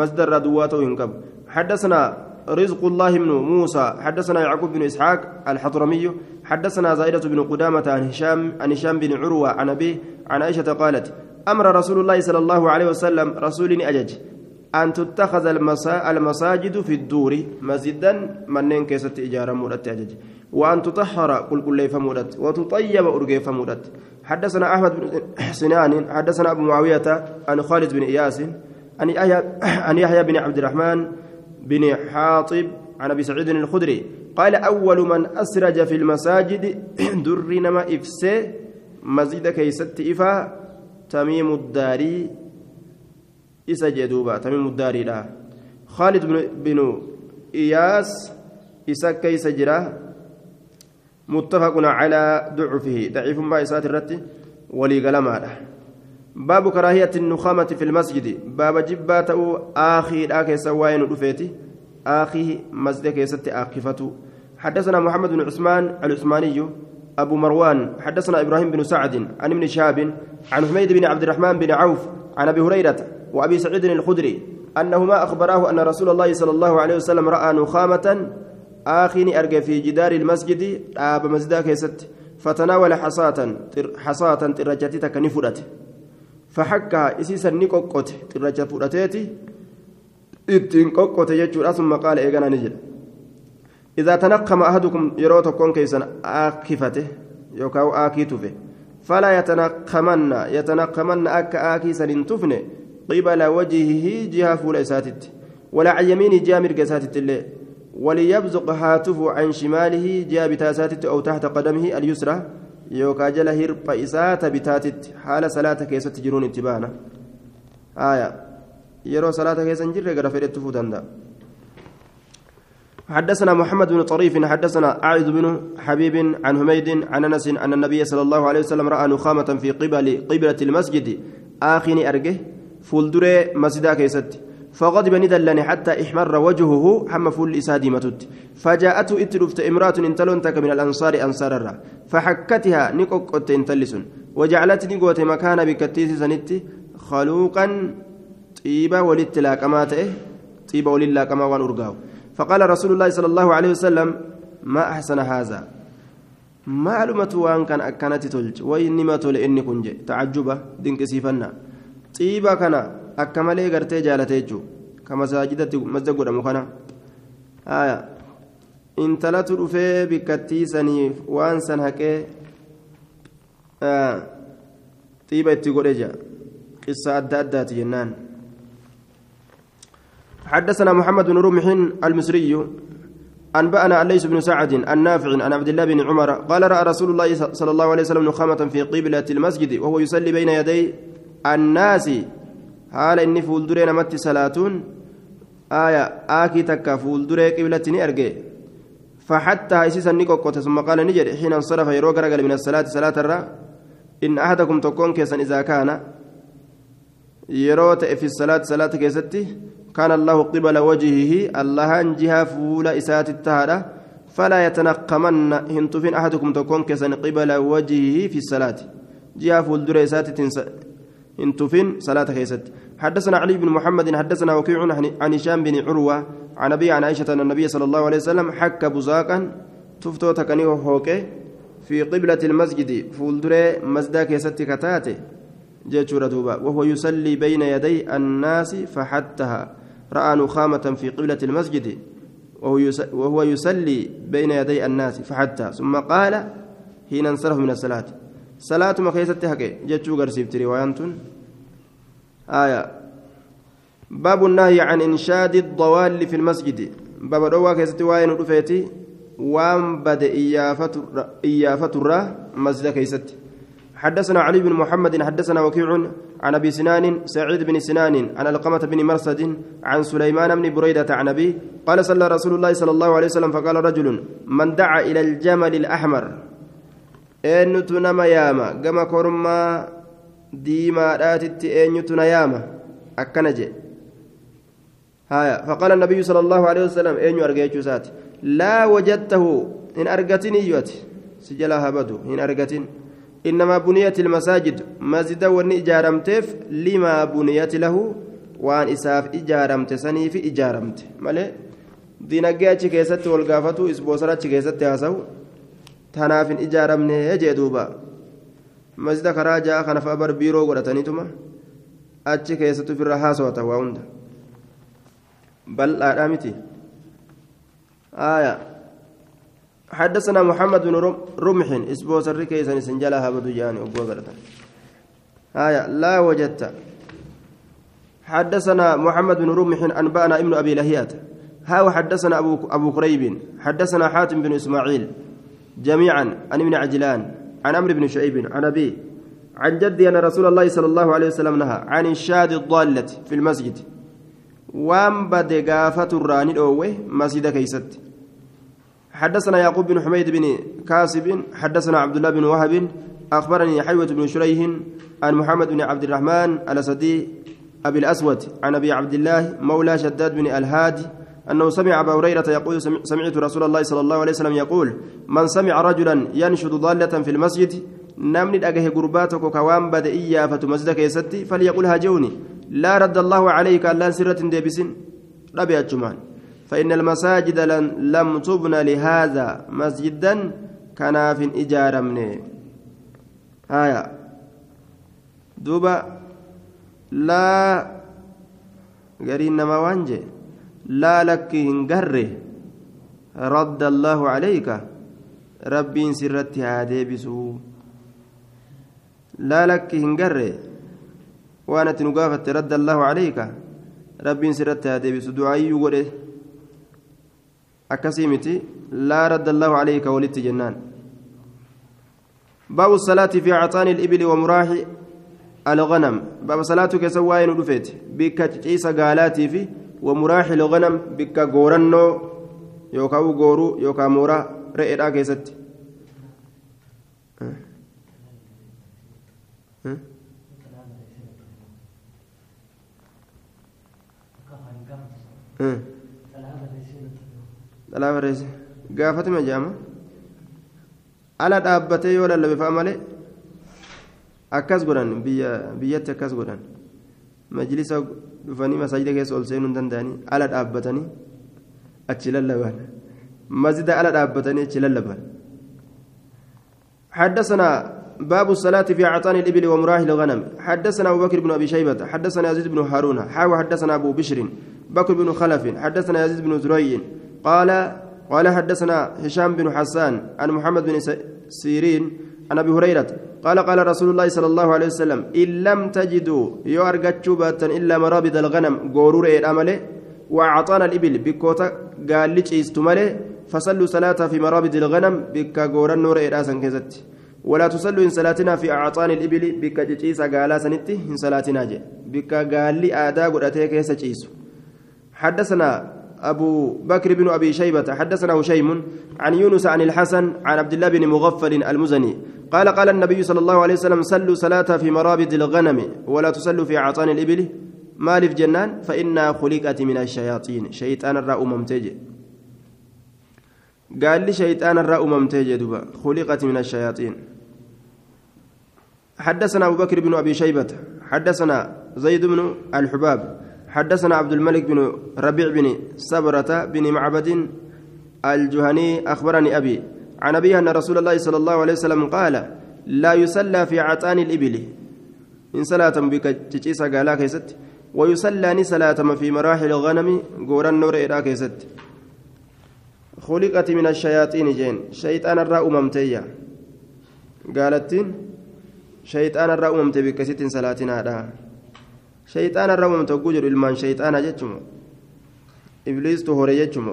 masjida irraa duwwaa ta'uu hin qabu حدثنا رزق الله بن موسى حدثنا يعقوب بن اسحاق الحضرمي حدثنا زائدة بن قدامة عن هشام عن هشام بن عروة عن أبيه عن عائشة قالت أمر رسول الله صلى الله عليه وسلم رسول أجج أن تتخذ المساجد في الدور مسجدا منين كيست إجارة مودت أجج؟ وأن تطهر قل كل فمودت وتطيب أرجي فمودت حدثنا أحمد بن سنان حدثنا أبو معاوية عن خالد بن إياس عن يحيى بن عبد الرحمن بن حاطب عن أبي سعيد الخدري قال أول من أسرج في المساجد درنما إفسي مسجد كيست إفا تميم الداري isa jee duuba tamiimu daariidha khaalid binu iyaas isa keeysa jira متفق على ضعفه. ضعيف ما إسات الرت ولي قلماده باب كراهية النخامة في المسجد. باب جبات آخر آخر سواين رفيتي. آخي مسجد كيست آخفة حدثنا محمد بن عثمان العثماني أبو مروان حدثنا إبراهيم بن سعد عن ابن شهاب عن حميد بن عبد الرحمن بن عوف عن أبي هريرة وأبي سعيد الخدري أنهما أخبراه أن رسول الله صلى الله عليه وسلم رأى نخامة آخين أرجى في جدار المسجد آب مسجد كيست فتناول حصاة حصاة ترجتي كنفرت فحكها إسيسا نكوكوت ترجة فرتيتي qoqqote jechuudha summa qaala eeganaa ni jedha إذا تنقم أحدكم يروت كون كيسن آكفته يوكاو آكي تفه فلا يتنقمن يتنقمن أك آكي سنين تفنه قبل وجهه جهة فول إساتت ولا عن يمين جهة مرق اللي وليبزق هاتفه عن شماله جهة بتاساتت أو تحت قدمه اليسرى يوكا جل هرب بتاتت حال صلاة كيست جرون اتبانا آية. يرو صلاة كيسن جر غرفة تفوتان حدثنا محمد بن طريف حدثنا أعيذ بن حبيب عن حميد عن أنس أن النبي صلى الله عليه وسلم رأى نخامة في قبل قبلة المسجد. آخر أرجه فولدري مسجدا كيست. فغضب ندلني حتى احمر وجهه حم فول إسادي متت فجاءته اتلفت امرأة انتلون تك من الأنصار أنصار الرا فحكتها نكوكت انتلسن. وجعلتني قوت مكان بكتيس سنتي خلوقا طيبة وللتلاكمات طيبة ولللاكما وان أرقاه فقال رسول الله صلى الله عليه وسلم ما أحسن هذا؟ معلومة وان كان أكنت تلج وإنما تل إني كنج تعجبة دينك سيفنا. طيبة كان أكملي قرتي جالتيجو كمساجدة مسجد قدام كان آية. intalatu dhufee bikkattiisaniif waan san haqee xiiba itti godhe jira qissa adda addaati jennaan حدثنا محمد بن رمح المصري أنبأنا الليث بن سعد النافع عن عبد الله بن عمر قال رأى رسول الله صلى الله عليه وسلم نخامة في قبلة المسجد وهو يصلي بين يدي الناس. حال إني فولدرين مت صلاة آية آكي تكا فولدري قبلة أرجي فحتى إسيسا نيكوكوت ثم قال نجد حين انصرف يروق رجل من الصلاة صلاة الرا. إن أحدكم تكون كيسا إذا كان. يروت في الصلاة صلاة كيستي. كان الله قبل وجهه الله جهة فول إسات التهارة فلا يتنقمن هنتفين أحدكم تكون كسن قبل وجهه في الصلاة. جهة فول در إسات هنتفين صلاة كيست حدثنا علي بن محمد حدثنا وكيع عن هشام بن عروة عن أبي عن عائشة أن النبي صلى الله عليه وسلم حك بزاقا تفتو تكنيه هوكي في قبلة المسجد فول در مسجد كيست كتاته. جيتشورة وهو يصلي بين يدي الناس فحتها رأى نخامة في قبلة المسجد وهو يصلي بين يدي الناس فحتى ثم قال حين انصرف من الصلاة. صلاة ما كيست حكي جتشو غرسيبت روايانت آية. باب النهي عن إنشاد الضوال في المسجد. باب روا كيست واين رفيتي وان بد إيافة الرا مسجد كيست حدثنا علي بن محمد حدثنا وكيع عن أبي سنان سعيد بن سنان عن القمة بن مرصد عن سليمان بن بريدة عن ابي قال صلى رسول الله صلى الله عليه وسلم فقال رجل من دعا إلى الجمل الأحمر. ان تنما ياما كما كرما ديما راتت ان ياما اكنجي هايا. فقال النبي صلى الله عليه وسلم ان يرجع لا وجدته إن أرجتني يوت سجلها بدو إن أرجتني. إنما بنيت المساجد مسجد وني إجارمتف لما بنيت له وان إساف إجارمت سني في إجارمت مالي دينagee achi keessatti wal gaafatu isboosara achi keessatti haasawu tanaaf hin ijaaramne jee duuba masjida karaa ja'a kana fa'a bar biiroo godhataniituma achi keessatti ofirra haasawata waa hunda bal'aadhaa miti aayaa حدثنا محمد بن رمح إسبو سر كيسن سنجلها بدو جاني أبو آية لا وجدت. حدثنا محمد بن رمح أنبأنا ابن أبي لهيات. ها وحدثنا ابو أبو قريب. حدثنا حاتم بن إسماعيل. جميعا عن ابن عجلان عن عمرو بن شعيب عن أبي عن جدي أن رسول الله صلى الله عليه وسلم نهى عن الشاد الضالة في المسجد. وان بد غافة الراني مسجد كيست. حدثنا يعقوب بن حميد بن كاسب حدثنا عبد الله بن وهب أخبرني حيوة بن شريح عن محمد بن عبد الرحمن الأسدي أبي الأسود عن أبي عبد الله مولى شداد بن الهادي أنه سمع أبا هريرة يقول سمعت رسول الله صلى الله عليه وسلم يقول من سمع رجلا ينشد ضالة في المسجد نمني أجه قرباتك كوان بدئية فتمسدك يستي فليقول هاجوني لا رد الله عليك ألا سرة ديبس ربي الجمان فإن المساجد لم تبنى لهذا مسجدا كناف إجارة منه. هايا دوبا. لا. قرين ما وانجي لا لك هنقره رد الله عليك. ربي سرت هذه بسو لا لك هنقره وأنا تنقافت رد الله عليك. ربي سرت هذه بسو دعائي يقول أكسيمتي لا رد الله عليك ولدت جنان باب الصلاة في عطان الإبل ومراح الغنم باب صلاة كسواين ودفت بك عيسى قالاتي في ومراح الغنم بك غورنو يوكاو غورو يوكا مورا رئيدا كيست أه. أه. أه. Dhalaa barreesse gaafatuma jaama ala dhaabbatee yoo lallabe fa'a malee akkas godhan biyyatti akkas godhan majlisa dhufanii masaajida keessa ol seenuu hin danda'anii ala dhaabbatanii achi lallaban masjida ala dhaabbatanii achi lallaban حدثنا باب الصلاة في أعطان الإبل ومراه الغنم حدثنا أبو بكر بن أبي شيبة حدثنا يزيد بن هارون حاو حدثنا أبو بشر بكر بن خلف حدثنا يزيد بن زري قال قال حدثنا هشام بن حسان عن محمد بن سيرين عن أبي هريرة قال قال رسول الله صلى الله عليه وسلم إن لم تجدوا يرجتشوا باتا إلا مرابد الغنم غورور الامله وأعطانا الإبل بكوتا قال لي فصلوا صلاة في مرابد الغنم بك غور النور إراسا كزت ولا تصلوا إن صلاتنا في أعطان الإبل بك جيسا قالا سنتي إن صلاتنا جي بك قال لي آدا قد أتيك حدثنا أبو بكر بن أبي شيبة حدثنا هشيم عن يونس عن الحسن عن عبد الله بن مغفل المزني. قال قال النبي صلى الله عليه وسلم صلوا صلاة في مرابد الغنم ولا تصلوا في أعطان الإبل. مال في جنان فإنها خلقت من الشياطين. شيطان الرأو ممتج. قال لي شيطان الرأو ممتج دبا خلقت من الشياطين. حدثنا أبو بكر بن أبي شيبة حدثنا زيد بن الحباب حدثنا عبد الملك بن ربيع بن سبرة بن معبد الجهني أخبرني أبي عن أبي أن رسول الله صلى الله عليه وسلم قال لا يصلى في عتان الإبل. إن صلاة بك تجيسا قالا كيست ويصلى صلاة في مراحل الغنم قورا النور إلى كيست. خلقت من الشياطين جين شيطان الراء ممتية قالت شيطان الراء ممتي بكست صلاتنا هذا. Shayxaana irra uumamte hogguu jedhu ilmaan shayxaana jechuun ibliistu hore jechuun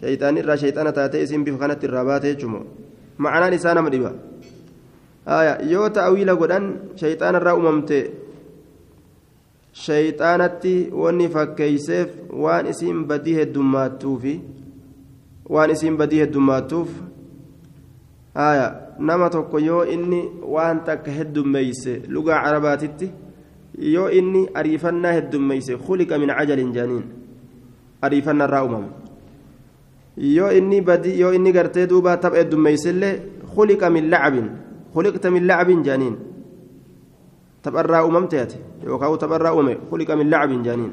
shayxaan irraa shayxaana taatee isiin bifa kanatti irraa baate jechuun ma'anaan isaa nama dhiba yoo ta'awiila godhan shayxaana irraa uumamte shayxaanatti wanni fakkeeyseef waan isiin badii heddummaattuufi waan isiin badii heddummaattuuf nama tokko yoo inni waan takka heddummeeyse lugaa carabaatitti. Yoo inni ariifannaa heddummeeyse khuliqa min cajalin jaaniin ariifannaa irraa uumame yoo inni badi yoo inni gartee duuba tapha heddummeeysellee khuliqa min lacabin khuliqta min lacabin jaaniin tapharraa uumamte ati yookaan tapharraa uume khuliqa min lacabin jaaniin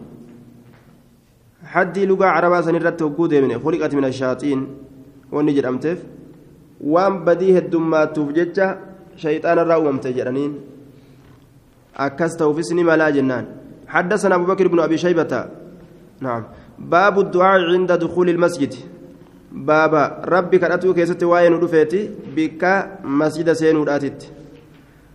haddii lugaa carabaa san irratti hogguu deemine khuliqati min ashaaxiin wanni jedhamteef waan badii heddummaatuuf jecha shayxaanarraa uumamte jedhaniin أكست وفسني ملا جنان. حدثنا أبو بكر بن أبي شيبة. نعم. باب الدعاء عند دخول المسجد. بابا ربي كراتو كيست واين ودفيتي بك مسجد سين وداتت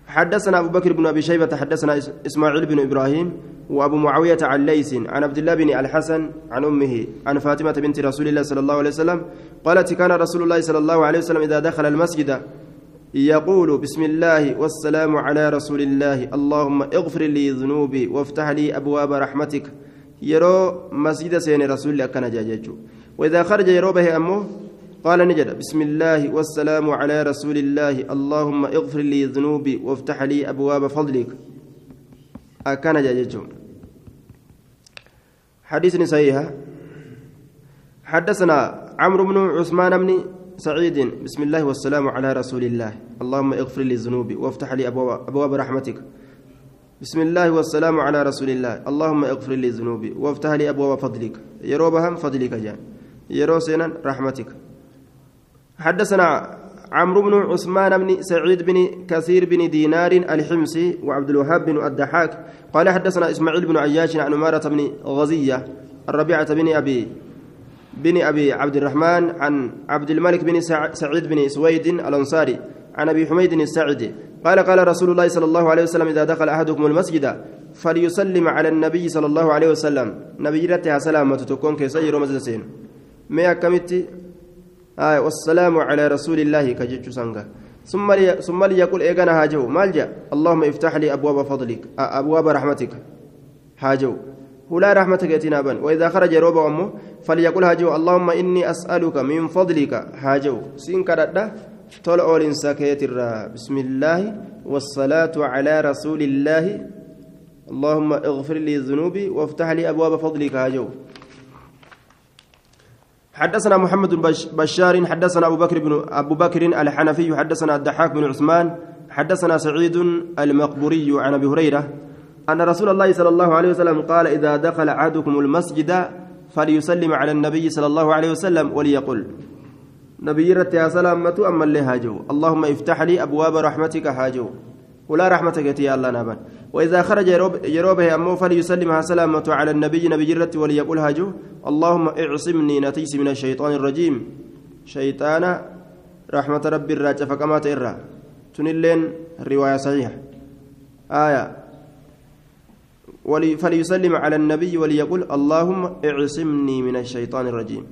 حدثنا أبو بكر بن أبي شيبة حدثنا إسماعيل بن إبراهيم وأبو معاوية عن ليس عن عبد الله بن الحسن عن أمه عن فاطمة بنت رسول الله صلى الله عليه وسلم قالت كان رسول الله صلى الله عليه وسلم إذا دخل المسجد يقول بسم الله والسلام على رسول الله. اللهم اغفر لي ذنوبي وافتح لي أبواب رحمتك. يرو مسجد سين رسول الله كان جاججو. وإذا خرج يرو به أمه قال نجد بسم الله والسلام على رسول الله. اللهم اغفر لي ذنوبي وافتح لي أبواب فضلك. أكان جاججو. حديث صحيح. حدثنا عمرو بن عثمان بن سعيد. بسم الله والسلام على رسول الله. اللهم اغفر لي ذنوبي وافتح لي أبواب, أبواب رحمتك. بسم الله والسلام على رسول الله. اللهم اغفر لي ذنوبي وافتح لي أبواب فضلك. يروبهم فضلك جان. يرو سينا رحمتك. حدثنا عمرو بن عثمان بن سعيد بن كثير بن دينار الحمصي وعبد الوهاب بن الدحاك قال حدثنا إسماعيل بن عياش عن عمارة بن غزية الربيعة بن أبي بن أبي عبد الرحمن عن عبد الملك بن سعيد بن سويد الأنصاري عن أبي حميد الساعدي قال قال رسول الله صلى الله عليه وسلم إذا دخل أحدكم المسجد فليسلم على النبي صلى الله عليه وسلم. نبي رتها سلامة تكون كيسير مزدسين ما كمتي؟ آه والسلام على رسول الله كجتش سانغا. ثم لي ثم ليقول إيغانا هاجو. مالجا اللهم افتح لي أبواب فضلك أبواب رحمتك. هاجو. ولا رحمتك يتنابا وإذا خرج روبا أمه فليقول هاجو اللهم إني أسألك من فضلك. هاجو. سين كردا تول أولين بسم الله والصلاة على رسول الله. اللهم اغفر لي ذنوبي وافتح لي أبواب فضلك. هاجو. حدثنا محمد بن بشار حدثنا أبو بكر بن أبو بكر الحنفي حدثنا الضحاك بن عثمان حدثنا سعيد المقبوري عن أبي هريرة أن رسول الله صلى الله عليه وسلم قال إذا دخل أحدكم المسجد فليسلم على النبي صلى الله عليه وسلم وليقل. نبي رت يا سلامة أما اللي هاجو. اللهم افتح لي أبواب رحمتك هاجو. ولا رحمتك يا الله نابا وإذا خرج يروبه أمه فليسلمها سلامة على النبي نبي رت وليقول هاجو. اللهم اعصمني نتيس من الشيطان الرجيم. شيطان رحمة ربي الراجع فكما ترى. تنلين الرواية صحيحة. آية. فليسلم على النبي وليقول اللهم اعصمني من الشيطان الرجيم.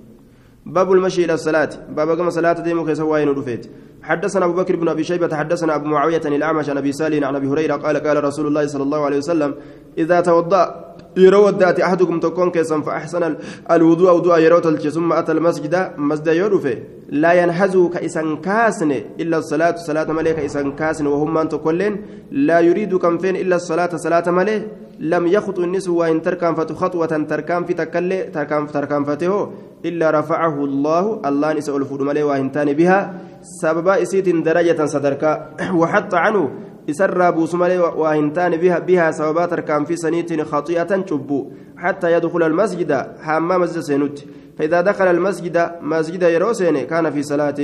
باب المشي إلى الصلاة. باب كما صلاة ديمو كيس واين رفيت حدثنا أبو بكر بن أبي شيبة حدثنا أبو معاوية الأعمش عن أبي سالم عن أبي هريرة قال قال رسول الله صلى الله عليه وسلم إذا توضأ يرودات أحدكم تكون كيسا فأحسن الوضوء وضوء يروت ثم أتى المسجد مسجد يرفه لا ينهزوا كإسان كاسن إلا الصلاة صلاة ملك إسان كاسن وهم من تقولين لا يريد كم فين إلا الصلاة صلاة ملك لم يخطو النسو وإن تركان فتخطوة تركان في تكلي تركان تركان فته إلا رفعه الله الله نسأل ملك وإن تاني بها. سبب إسيت درجة صدركا (clears throat) وحط عنه إسر بوس ملك وإن تاني بها بها سبب تركان في سنيت خطيئة شبو حتى يدخل المسجد حمام مسجد سينوت. فإذا دخل المسجد مسجد يروسين كان في صلاة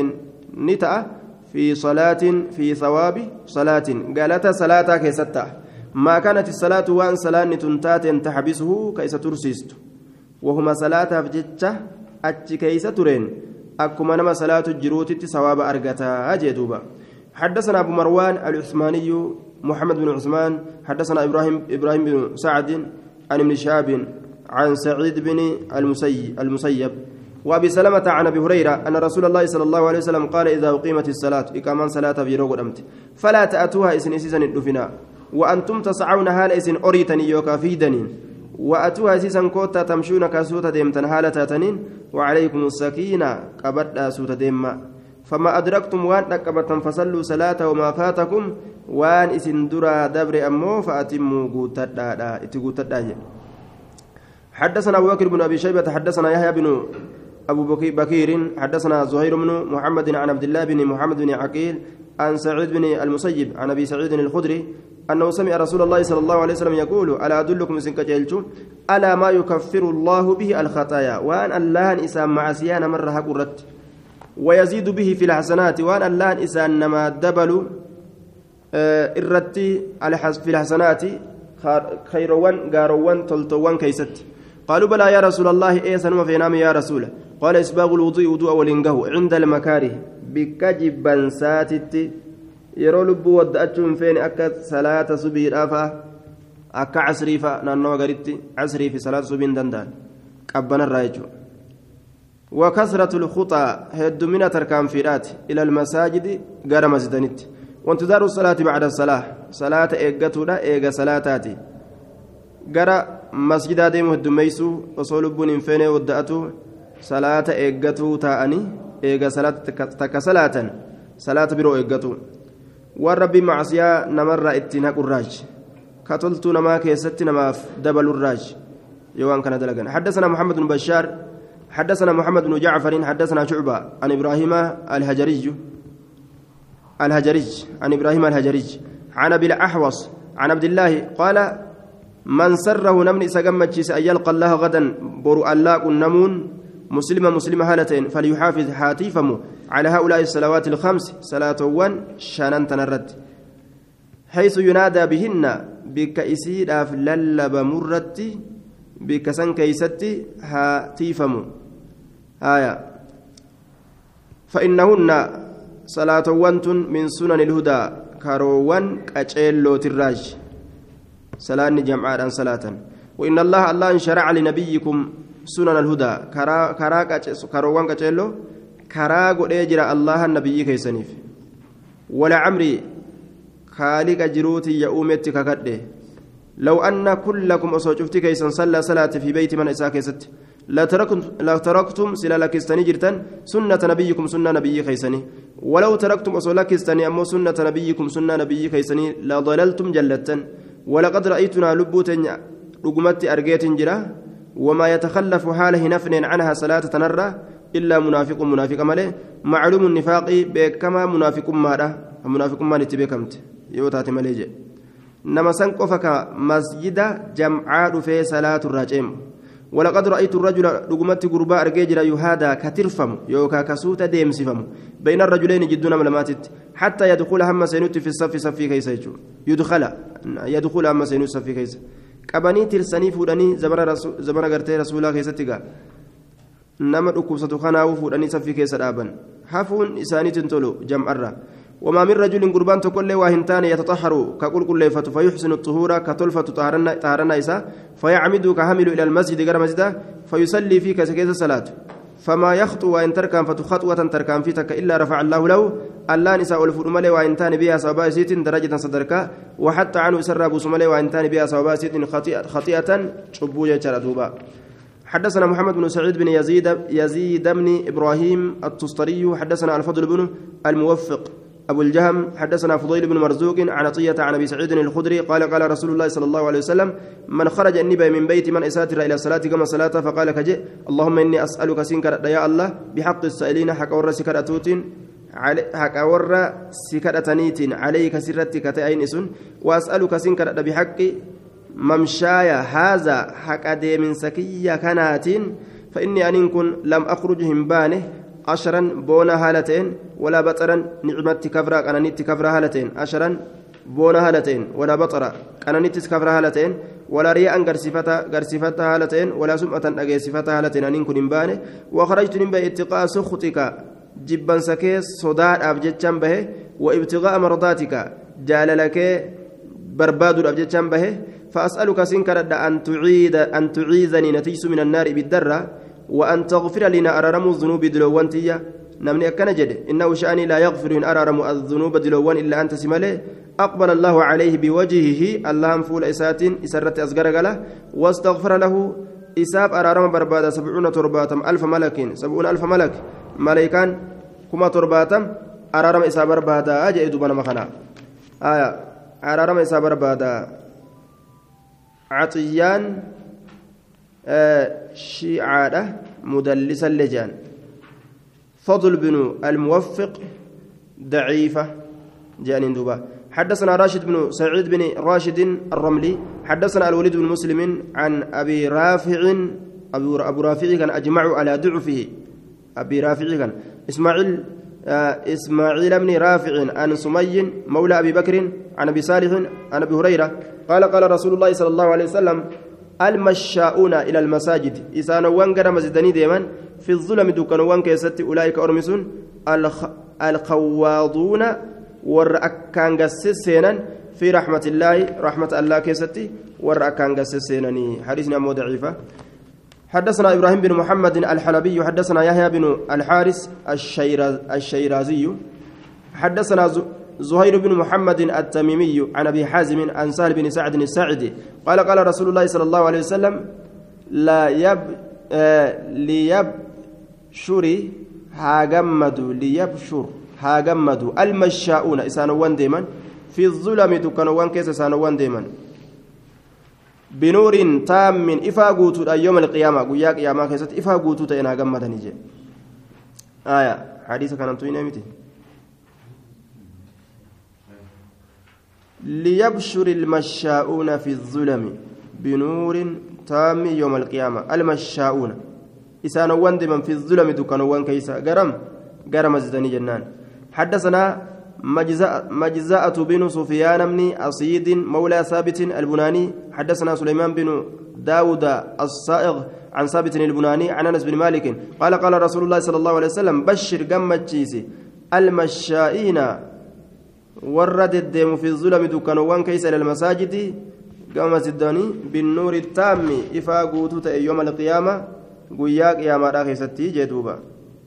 نتأ في صلاة في ثواب صلاة. قالت صلاة كيستأ. ما كانت الصلاة وان صلاة تنتات تحبسه كيس ترسيست. وهما صلاة فجتة أتش كيس ترين. أكما نما صلاة الجروت ثواب أرقتا أجدوبا حدثنا أبو مروان العثماني محمد بن عثمان حدثنا إبراهيم إبراهيم بن سعد عن ابن شهاب عن سعيد بن المسيب, وابي سلمة عن ابي هريرة ان رسول الله صلى الله عليه وسلم قال اذا اقيمت الصلاة iqaama صلاة في روغ فلا تأتوها isin isin hin dhufinaa وأنتم تسعون haala isin ariitanii yookaa fiigdaniin واتوها isin koottaa تمشون kan suuta deemtan haala taniin وعليكم السكينة قبدا سوتا ديما فما أدركتم وان أكبتم فصلوا صلاة وما فاتكم. وان إسن درا دبر أمو فأتموا قوتدا إتقوتدا حدثنا أبو بكر بن أبي شيبة حدثنا يحيى بن أبو بكير حدثنا زهير بن محمد عن عبد الله بن محمد بن عقيل عن سعيد بن المسيب عن أبي سعيد الخدري أنه سمع رسول الله صلى الله عليه وسلم يقول ألا أدلكم سنك جيلتم؟ ألا ما يكفر الله به الخطايا؟ وأن الله إسام مع سيان مرة قرت ويزيد به في الحسنات وأن الله إسان نما دبل إرتي في الحسنات خيروان قاروان تلتوان كيست. قالوا بلى يا رسول الله إيه سنما في نام يا رسول. قال إسباغ الوضوء وضوء ولنقه عند المكاره بكجبا ساتت يرو لبو ودأتهم فين أكا صلاة سبي رافا أكا عصري فا نانو غريتي عصري في صلاة سبي دندان قبنا الرايجو وكثرة الخطى هد من تركان فيرات إلى المساجد غير مسجدنت وانتظار الصلاة بعد الصلاة صلاة إيقاتو لا إيقا صلاتاتي غير masjidaa deemu heddummeeysuu osoo lubbuun hin feene wadda'atu salaata eeggatuu taa'anii eega salaata takka salaatan salaata biroo eeggatu waan rabbiin macasiyaa namarraa ittiin haqurraaj ka toltuu namaa keessatti namaaf dabalurraaj yoo waan kana dalagan. حدثنا محمد بن بشار حدثنا محمد بن جعفر حدثنا شعبة عن إبراهيم الهجري الهجري عن إبراهيم الهجري عن أبي الأحوص عن عبد الله قال من سره نمني سجمتشيس أن يلقى الله غدا الله النمون مسلمة مسلمة هالتين فليحافظ حاتيفم على هؤلاء الصلوات الخمس صلاة ون شانان تنرد. حيث ينادى بهن بك إسيدا للب مرتي بك سن كيستي هاتيفم آية. فإنهن صلاة وانتن من سنن الهدى كروان كأجيلو تراج. صلاة جمعان صلاة. وإن الله الله شرع لنبيكم سنن الهدى كرا كرا كروان كأجيلو كرا قد الله النبي كيسنيف ولا عمري خالق جروتي يؤمتي ككده لو أن كلكم أصوجفتي كيسن صلى صلاة في بيت من إساء كيست لتركتم سلا لكستني جرتن سنة نبيكم سنة نبي خيسني ولو تركتم أصول لكستني أمو سنة نبيكم سنة نبي خيسني لضللتم جلتن ولقد رأيتنا لبوتن رقمت أرجيت جرا وما يتخلف حاله نفن عنها صلاة تنرى إلا منافق منافق ماله. معلوم النفاق بكما منافق ماله. منافق ما نتبكمت يوتات مالي نما سنقفك مسجد جمعاء في صلاة الرجيم ولقد رأيت الرجل رقمت قرباء أرجيجرا يهادا كترفم. يوكا كسوتا ديمسفم. بين الرجلين جدنا ملماتت. حتى يدخل هم سينوت في الصف صفي كيس يدخل. يدخل هم سينوت صفي كيس qabanii tirsanii fuudhanii zabana gartee rasuulaa keessatti gaa nama dhukkubsatu kanaafuu fuudhanii saffii keessa dhaaban hafuun isaaniitiin tolu jam'arra وما من رجل قربان تقول له وهنتان يتطهر كقول كل فيحسن الطهور كتلفة طهرنا طهرنا إسا فيعمد كهمل إلى المسجد غير مسجد فيصلي فيك سكيت الصلاة فما يخطو وإن تركان فتخطوة تركان فيتك إلا رفع الله له. الله نساء الفرملي وإن تان بها سوابا سيت درجة صدركا وحتى عنه سر أبو سملي وإن تان بها سوابا سيت خطيئة, خطيئة شبوية شردوبا حدثنا محمد بن سعيد بن يزيد يزيد بن إبراهيم التستري حدثنا الفضل بن الموفق. أبو الجهم حدثنا فضيل بن مرزوق عن عطية عن أبي سعيد الخدري قال قال رسول الله صلى الله عليه وسلم من خرج النبي من بيت من إساتر إلى الصلاة كما صلاة فقال كجئ اللهم إني أسألك سنكر يا الله بحق السائلين حق ور سكرتوت حق ور سكرتنيت عليك سرتك تأين إسن وأسألك سنكر بحق ممشايا هذا حق من سكية كنات فإني أن كن لم أخرج همبانه عشرا بونا هالتين ولا بطرا نعمت كفرا كانت كفرا هالتين. عشرا بونا هالتين ولا بطرا كانت كفرا هالتين. ولا رياء غرسفتا غرسفتا هالتين ولا سمعة أجيسفتا هالتين. أن كن بانه وخرجت من اتقاء سخطك. جبا سكيس صداء أبجتشان به وإبتغاء مرضاتك. جاللك برباد أبجتشان به فأسألك سنكر أن تعيد أن تعيذني نتيس من النار بالدرة. وأن تغفر لنا أرارم الذنوب دلوان تيا. نمني أكن جد. إنه شأني لا يغفر إن أرارم الذنوب دلوان إلا أنت سمالي. أقبل الله عليه بوجهه. اللهم فول إسات إسرت أصغر قاله واستغفر له. إساب أرارم بربادة سبعون ترباتم. ألف ملك سبعون ألف ملك. ملكان. كما ترباتم. أرارم إساب بربادة أجئ دبنا مخنا آية. أرارم إساب بربادة عطيان. شيعة مدلسا لجان. فضل بن الموفق ضعيفة جانين دوبا. حدثنا راشد بن سعيد بن راشد الرملي. حدثنا الوليد بن مسلم عن أبي رافع أبو رافع كان أجمعوا على ضعفه. أبي رافع كان. إسماعيل آه إسماعيل بن رافع عن سمي مولى أبي بكر عن أبي صالح عن أبي هريرة. قال قال رسول الله صلى الله عليه وسلم المشاؤون إلى المساجد. إسانوان قرى مسجدني ديما في الظلم دكانوان كيست أولئك أرمسون. الخ... الخواضون والرأكان قسسينا في رحمة الله رحمة الله كيستي والرأكان قسسينا حديثنا مو ضعيفة. حدثنا إبراهيم بن محمد الحلبي حدثنا يحيى بن الشيراز الشيرازي. حدثنا زهير بن محمد التميمي عن أبي حازم عن سهل بن سعد الساعدي قال قال رسول الله صلى الله عليه وسلم لا يب آه ليبشري هاجمدوا ليبشر هاجمدوا المشاؤون اسانوان ديما في الظلم دكانوان كيس اسانوان ديما بنور تام إفا قوتو يوم القيامة قيا قيامة كيست إفا قوتو تينا قمة نجي آية حديث كان أنتوين ليبشر المشاؤون في الظلم بنور تام يوم القيامة. المشاؤون. إسانوان دمن في الظلم دكانوان كيسا. قرم قرم زدني جنان. حدثنا مجزاءة بن سفيان بن أصيد مولى ثابت البناني. حدثنا سليمان بن داود الصائغ عن ثابت البناني عن أنس بن مالك. قال قال رسول الله صلى الله عليه وسلم بشر قمة المشائين ورد الدم في الظلم دكانوان كيس إلى المساجد قام سداني بالنور التام إفا قوتو يوم القيامة قياك يا مرا خيستي جدوبا